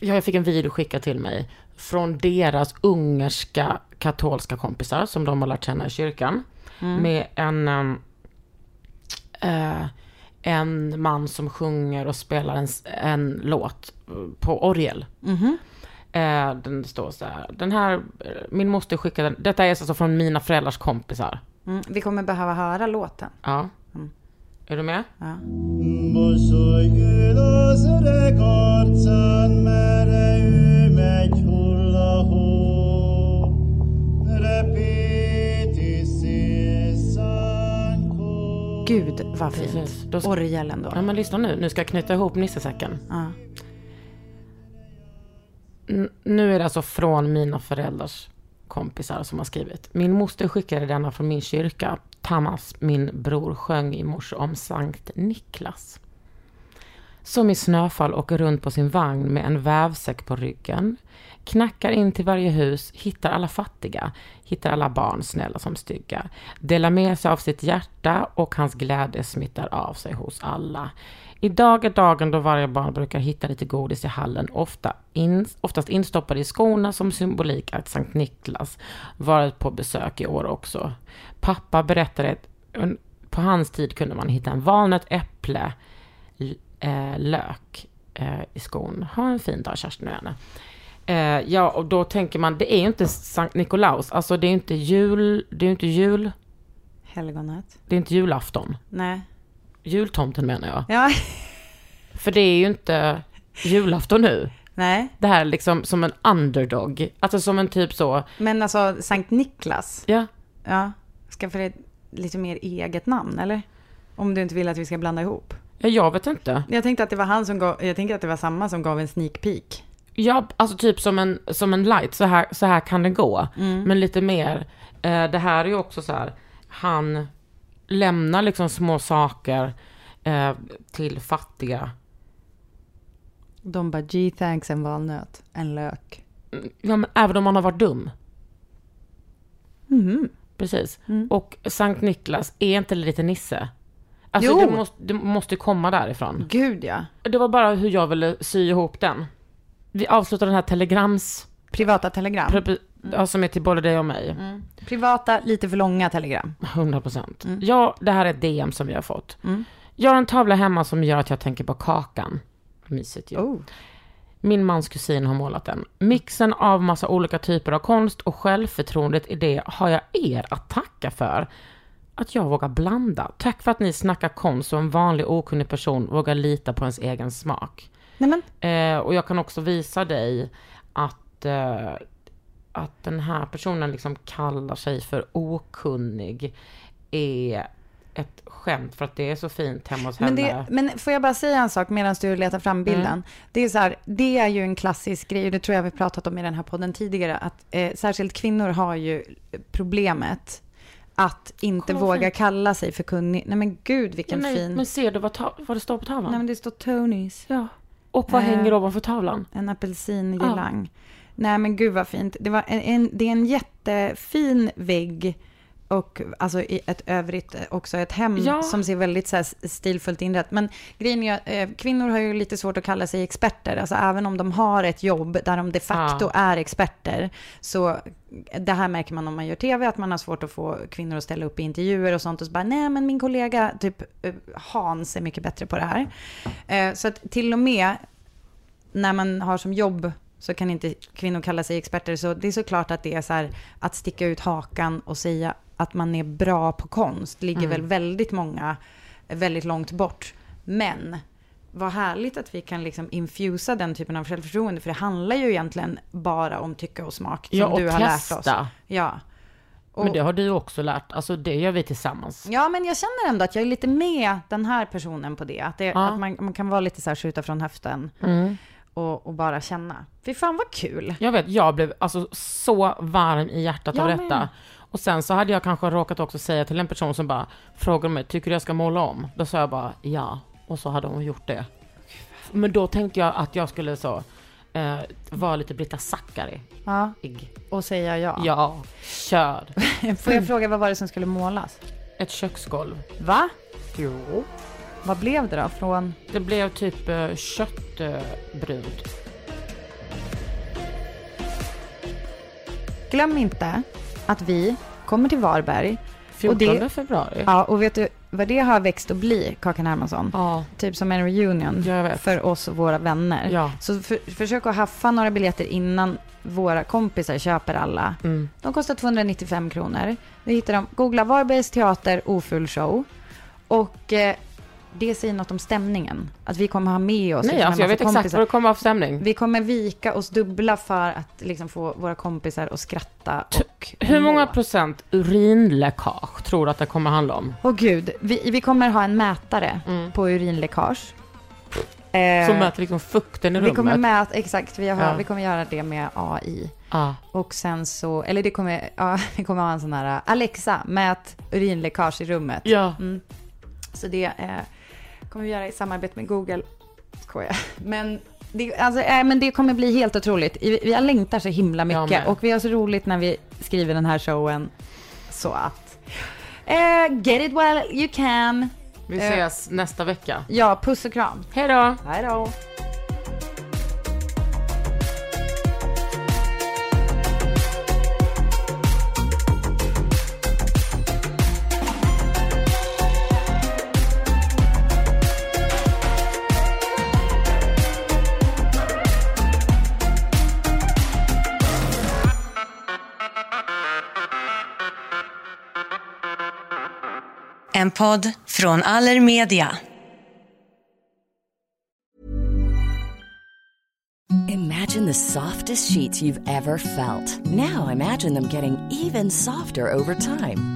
S2: ja, jag fick en video skickad till mig från deras ungerska katolska kompisar som de har lärt känna i kyrkan. Med en, eh, en man som sjunger och spelar en, en låt eh, på orgel. Eh, den står så här, den här, min moster skickade, detta är alltså från mina föräldrars kompisar.
S1: Mm, vi kommer behöva höra låten.
S2: Ja. Är du med?
S1: Ja. Gud, vad fint.
S2: Precis. Då ska-
S1: Orgeln då.
S2: Ja men lyssna nu, nu ska jag knyta ihop nissesäcken.
S1: Ja.
S2: Nu är det alltså från mina föräldrars kompisar som har skrivit. Min moster skickade denna från min kyrka. Thomas, min bror, sjöng i morse om Sankt Niklas. Som i snöfall åker runt på sin vagn med en vävsäck på ryggen. Knackar in till varje hus, hittar alla fattiga, hittar alla barn, snälla som stygga. Delar med sig av sitt hjärta och hans glädje smittar av sig hos alla. Idag är dagen då varje barn brukar hitta lite godis i hallen, ofta in, oftast instoppade i skorna som symbolik att Sankt Niklas varit på besök i år också. Pappa berättade att på hans tid kunde man hitta en valnöt, äpple, eh, lök eh, i skon. Ha en fin dag Kerstin och Janne. Eh, ja, och då tänker man, det är ju inte Sankt Nikolaus. Alltså det är ju inte jul, det är ju inte jul,
S1: Helgonet.
S2: det är inte julafton.
S1: Nej.
S2: Jultomten menar jag.
S1: Ja.
S2: För det är ju inte julafton nu.
S1: Nej.
S2: Det här är liksom som en underdog. Alltså som en typ så,
S1: Men alltså Sankt Niklas.
S2: ja.
S1: Ja. Skaffa dig lite mer eget namn, eller? Om du inte vill att vi ska blanda ihop.
S2: ja jag vet inte.
S1: Jag tänkte att det var han som gav, jag tänker att det var samma som gav en sneak peek.
S2: Ja, alltså typ som en, som en light, så här, så här kan det gå. Men lite mer, eh, det här är ju också så här, han lämnar liksom små saker eh, till fattiga.
S1: De bara, G thanks en valnöt, en lök.
S2: Ja, men även om man har varit dum. Precis. Och Sankt Niklas, är inte lite Nisse? Alltså
S1: Jo.
S2: det måste, det måste komma därifrån.
S1: Gud ja.
S2: Det var bara hur jag ville sy ihop den. Vi avslutar den här telegrams,
S1: Privata telegram.
S2: ja, som är till både dig och mig.
S1: Privata, lite för långa telegram.
S2: 100 procent. Ja, det här är ett DM som vi har fått. Jag har en tavla hemma som gör att jag tänker på kakan. Mysigt ju.
S1: Oh.
S2: Min mans kusin har målat den. Mixen av massa olika typer av konst och självförtroendet i det har jag er att tacka för. Att jag vågar blanda. Tack för att ni snackar konst och en vanlig okunnig person vågar lita på ens egen smak. Eh, och jag kan också visa dig att, eh, att den här personen liksom kallar sig för okunnig är ett skämt för att det är så fint hemma hos
S1: men,
S2: henne.
S1: det, men får jag bara säga en sak medan du letar fram bilden? Det är så här, det är ju en klassisk grej, och det tror jag vi pratat om i den här podden tidigare, att eh, särskilt kvinnor har ju problemet att inte
S2: Kolla
S1: våga
S2: fint.
S1: kalla sig för kunnig. Nej men gud vilken
S2: Nej,
S1: fin.
S2: Men ser du vad, vad det står på tavlan?
S1: Nej men det står Tonys.
S2: ja. Och vad
S1: Eh.
S2: hänger ovanför tavlan?
S1: En apelsingirlang. Nej men gud vad fint. Det, var en, en, det är en jättefin vägg och alltså i ett övrigt eh, också ett hem
S2: Ja.
S1: som ser väldigt så stilfullt inrett. Men grejen är eh, kvinnor har ju lite svårt att kalla sig experter. Alltså även om de har ett jobb där de de facto
S2: Ja.
S1: är experter. Så det här märker man om man gör tv, att man har svårt att få kvinnor att ställa upp i intervjuer och sånt. Och så bara, nej men min kollega, typ eh, Hans är mycket bättre på det här. Eh, Så att till och med när man har som jobb så kan inte kvinnor kalla sig experter. Så det är såklart att det är så här att sticka ut hakan och säga att man är bra på konst ligger väl väldigt många väldigt långt bort. Men vad härligt att vi kan liksom infusa den typen av självförtroende. För det handlar ju egentligen bara om tycke och smak. Som
S2: Ja, och
S1: du har lärt
S2: testa.
S1: oss. Ja. Och,
S2: Men det har du också lärt. Alltså det gör vi tillsammans.
S1: Ja, men jag känner ändå att jag är lite med den här personen på det. Att, det,
S2: Ja. Mm.
S1: att man, man kan vara lite så här skjuta från höften och, och bara känna. Fy fan vad kul.
S2: Jag vet, jag blev alltså så varm i hjärtat av
S1: Jag
S2: detta.
S1: med.
S2: Och sen så hade jag kanske råkat också säga till en person som bara frågade mig, tycker du jag ska måla om? Då sa jag bara ja. Och så hade hon gjort det. Men då tänkte jag att jag skulle så, eh, vara lite Britta Zackari.
S1: Ja, och säga ja.
S2: Ja, kör.
S1: Får jag fråga, vad var det som skulle målas?
S2: Ett köksgolv.
S1: Va?
S2: Jo.
S1: Vad blev det då? Från...
S2: Det blev typ eh, köttbrunt.
S1: Glöm inte att vi kommer till Varberg.
S2: 14
S1: Och det-
S2: februari.
S1: Ja, och vet du vad det har växt att bli, Kakan Hermansson?
S2: Ja.
S1: Typ som en reunion för oss och våra vänner.
S2: Ja.
S1: Så för, försök att haffa några biljetter innan våra kompisar köper alla.
S2: Mm.
S1: De kostar 295 kronor. Du hittar dem. Googla Varbergs teater ofull show. Och eh, det säger något om stämningen. Att vi kommer ha med oss
S2: Nej,
S1: liksom
S2: alltså jag vet
S1: massa
S2: exakt
S1: kompisar.
S2: vad det kommer vara för stämning.
S1: Vi kommer vika oss dubbla för att liksom få våra kompisar att skratta och
S2: Hur många
S1: må.
S2: procent urinläckage tror du att det kommer handla om?
S1: Åh gud, vi, vi kommer ha en mätare på urinläckage. Eh,
S2: Mm. Som mäter liksom fukten i
S1: vi
S2: rummet?
S1: kommer mäta, exakt, vi, har,
S2: Ja.
S1: vi kommer göra det med AI.
S2: Ja.
S1: Och sen så, eller det kommer, ja, vi kommer ha en sån här Alexa, mät urinläckage i rummet.
S2: Ja.
S1: Mm. Så det eh, kommer vi göra i samarbete med Google. Skojar. Men det, alltså, eh, men det kommer bli helt otroligt. Vi, vi längtar så himla
S2: Jag
S1: mycket. Och vi har så roligt när vi skriver den här showen. Så att... Eh, get it while you can.
S2: Vi
S1: Eh.
S2: ses nästa vecka.
S1: Ja, puss och kram.
S2: Hej då!
S1: Hej då.
S3: En podd från Allermedia.
S4: Imagine the softest sheets you've ever felt. Now imagine them getting even softer over time.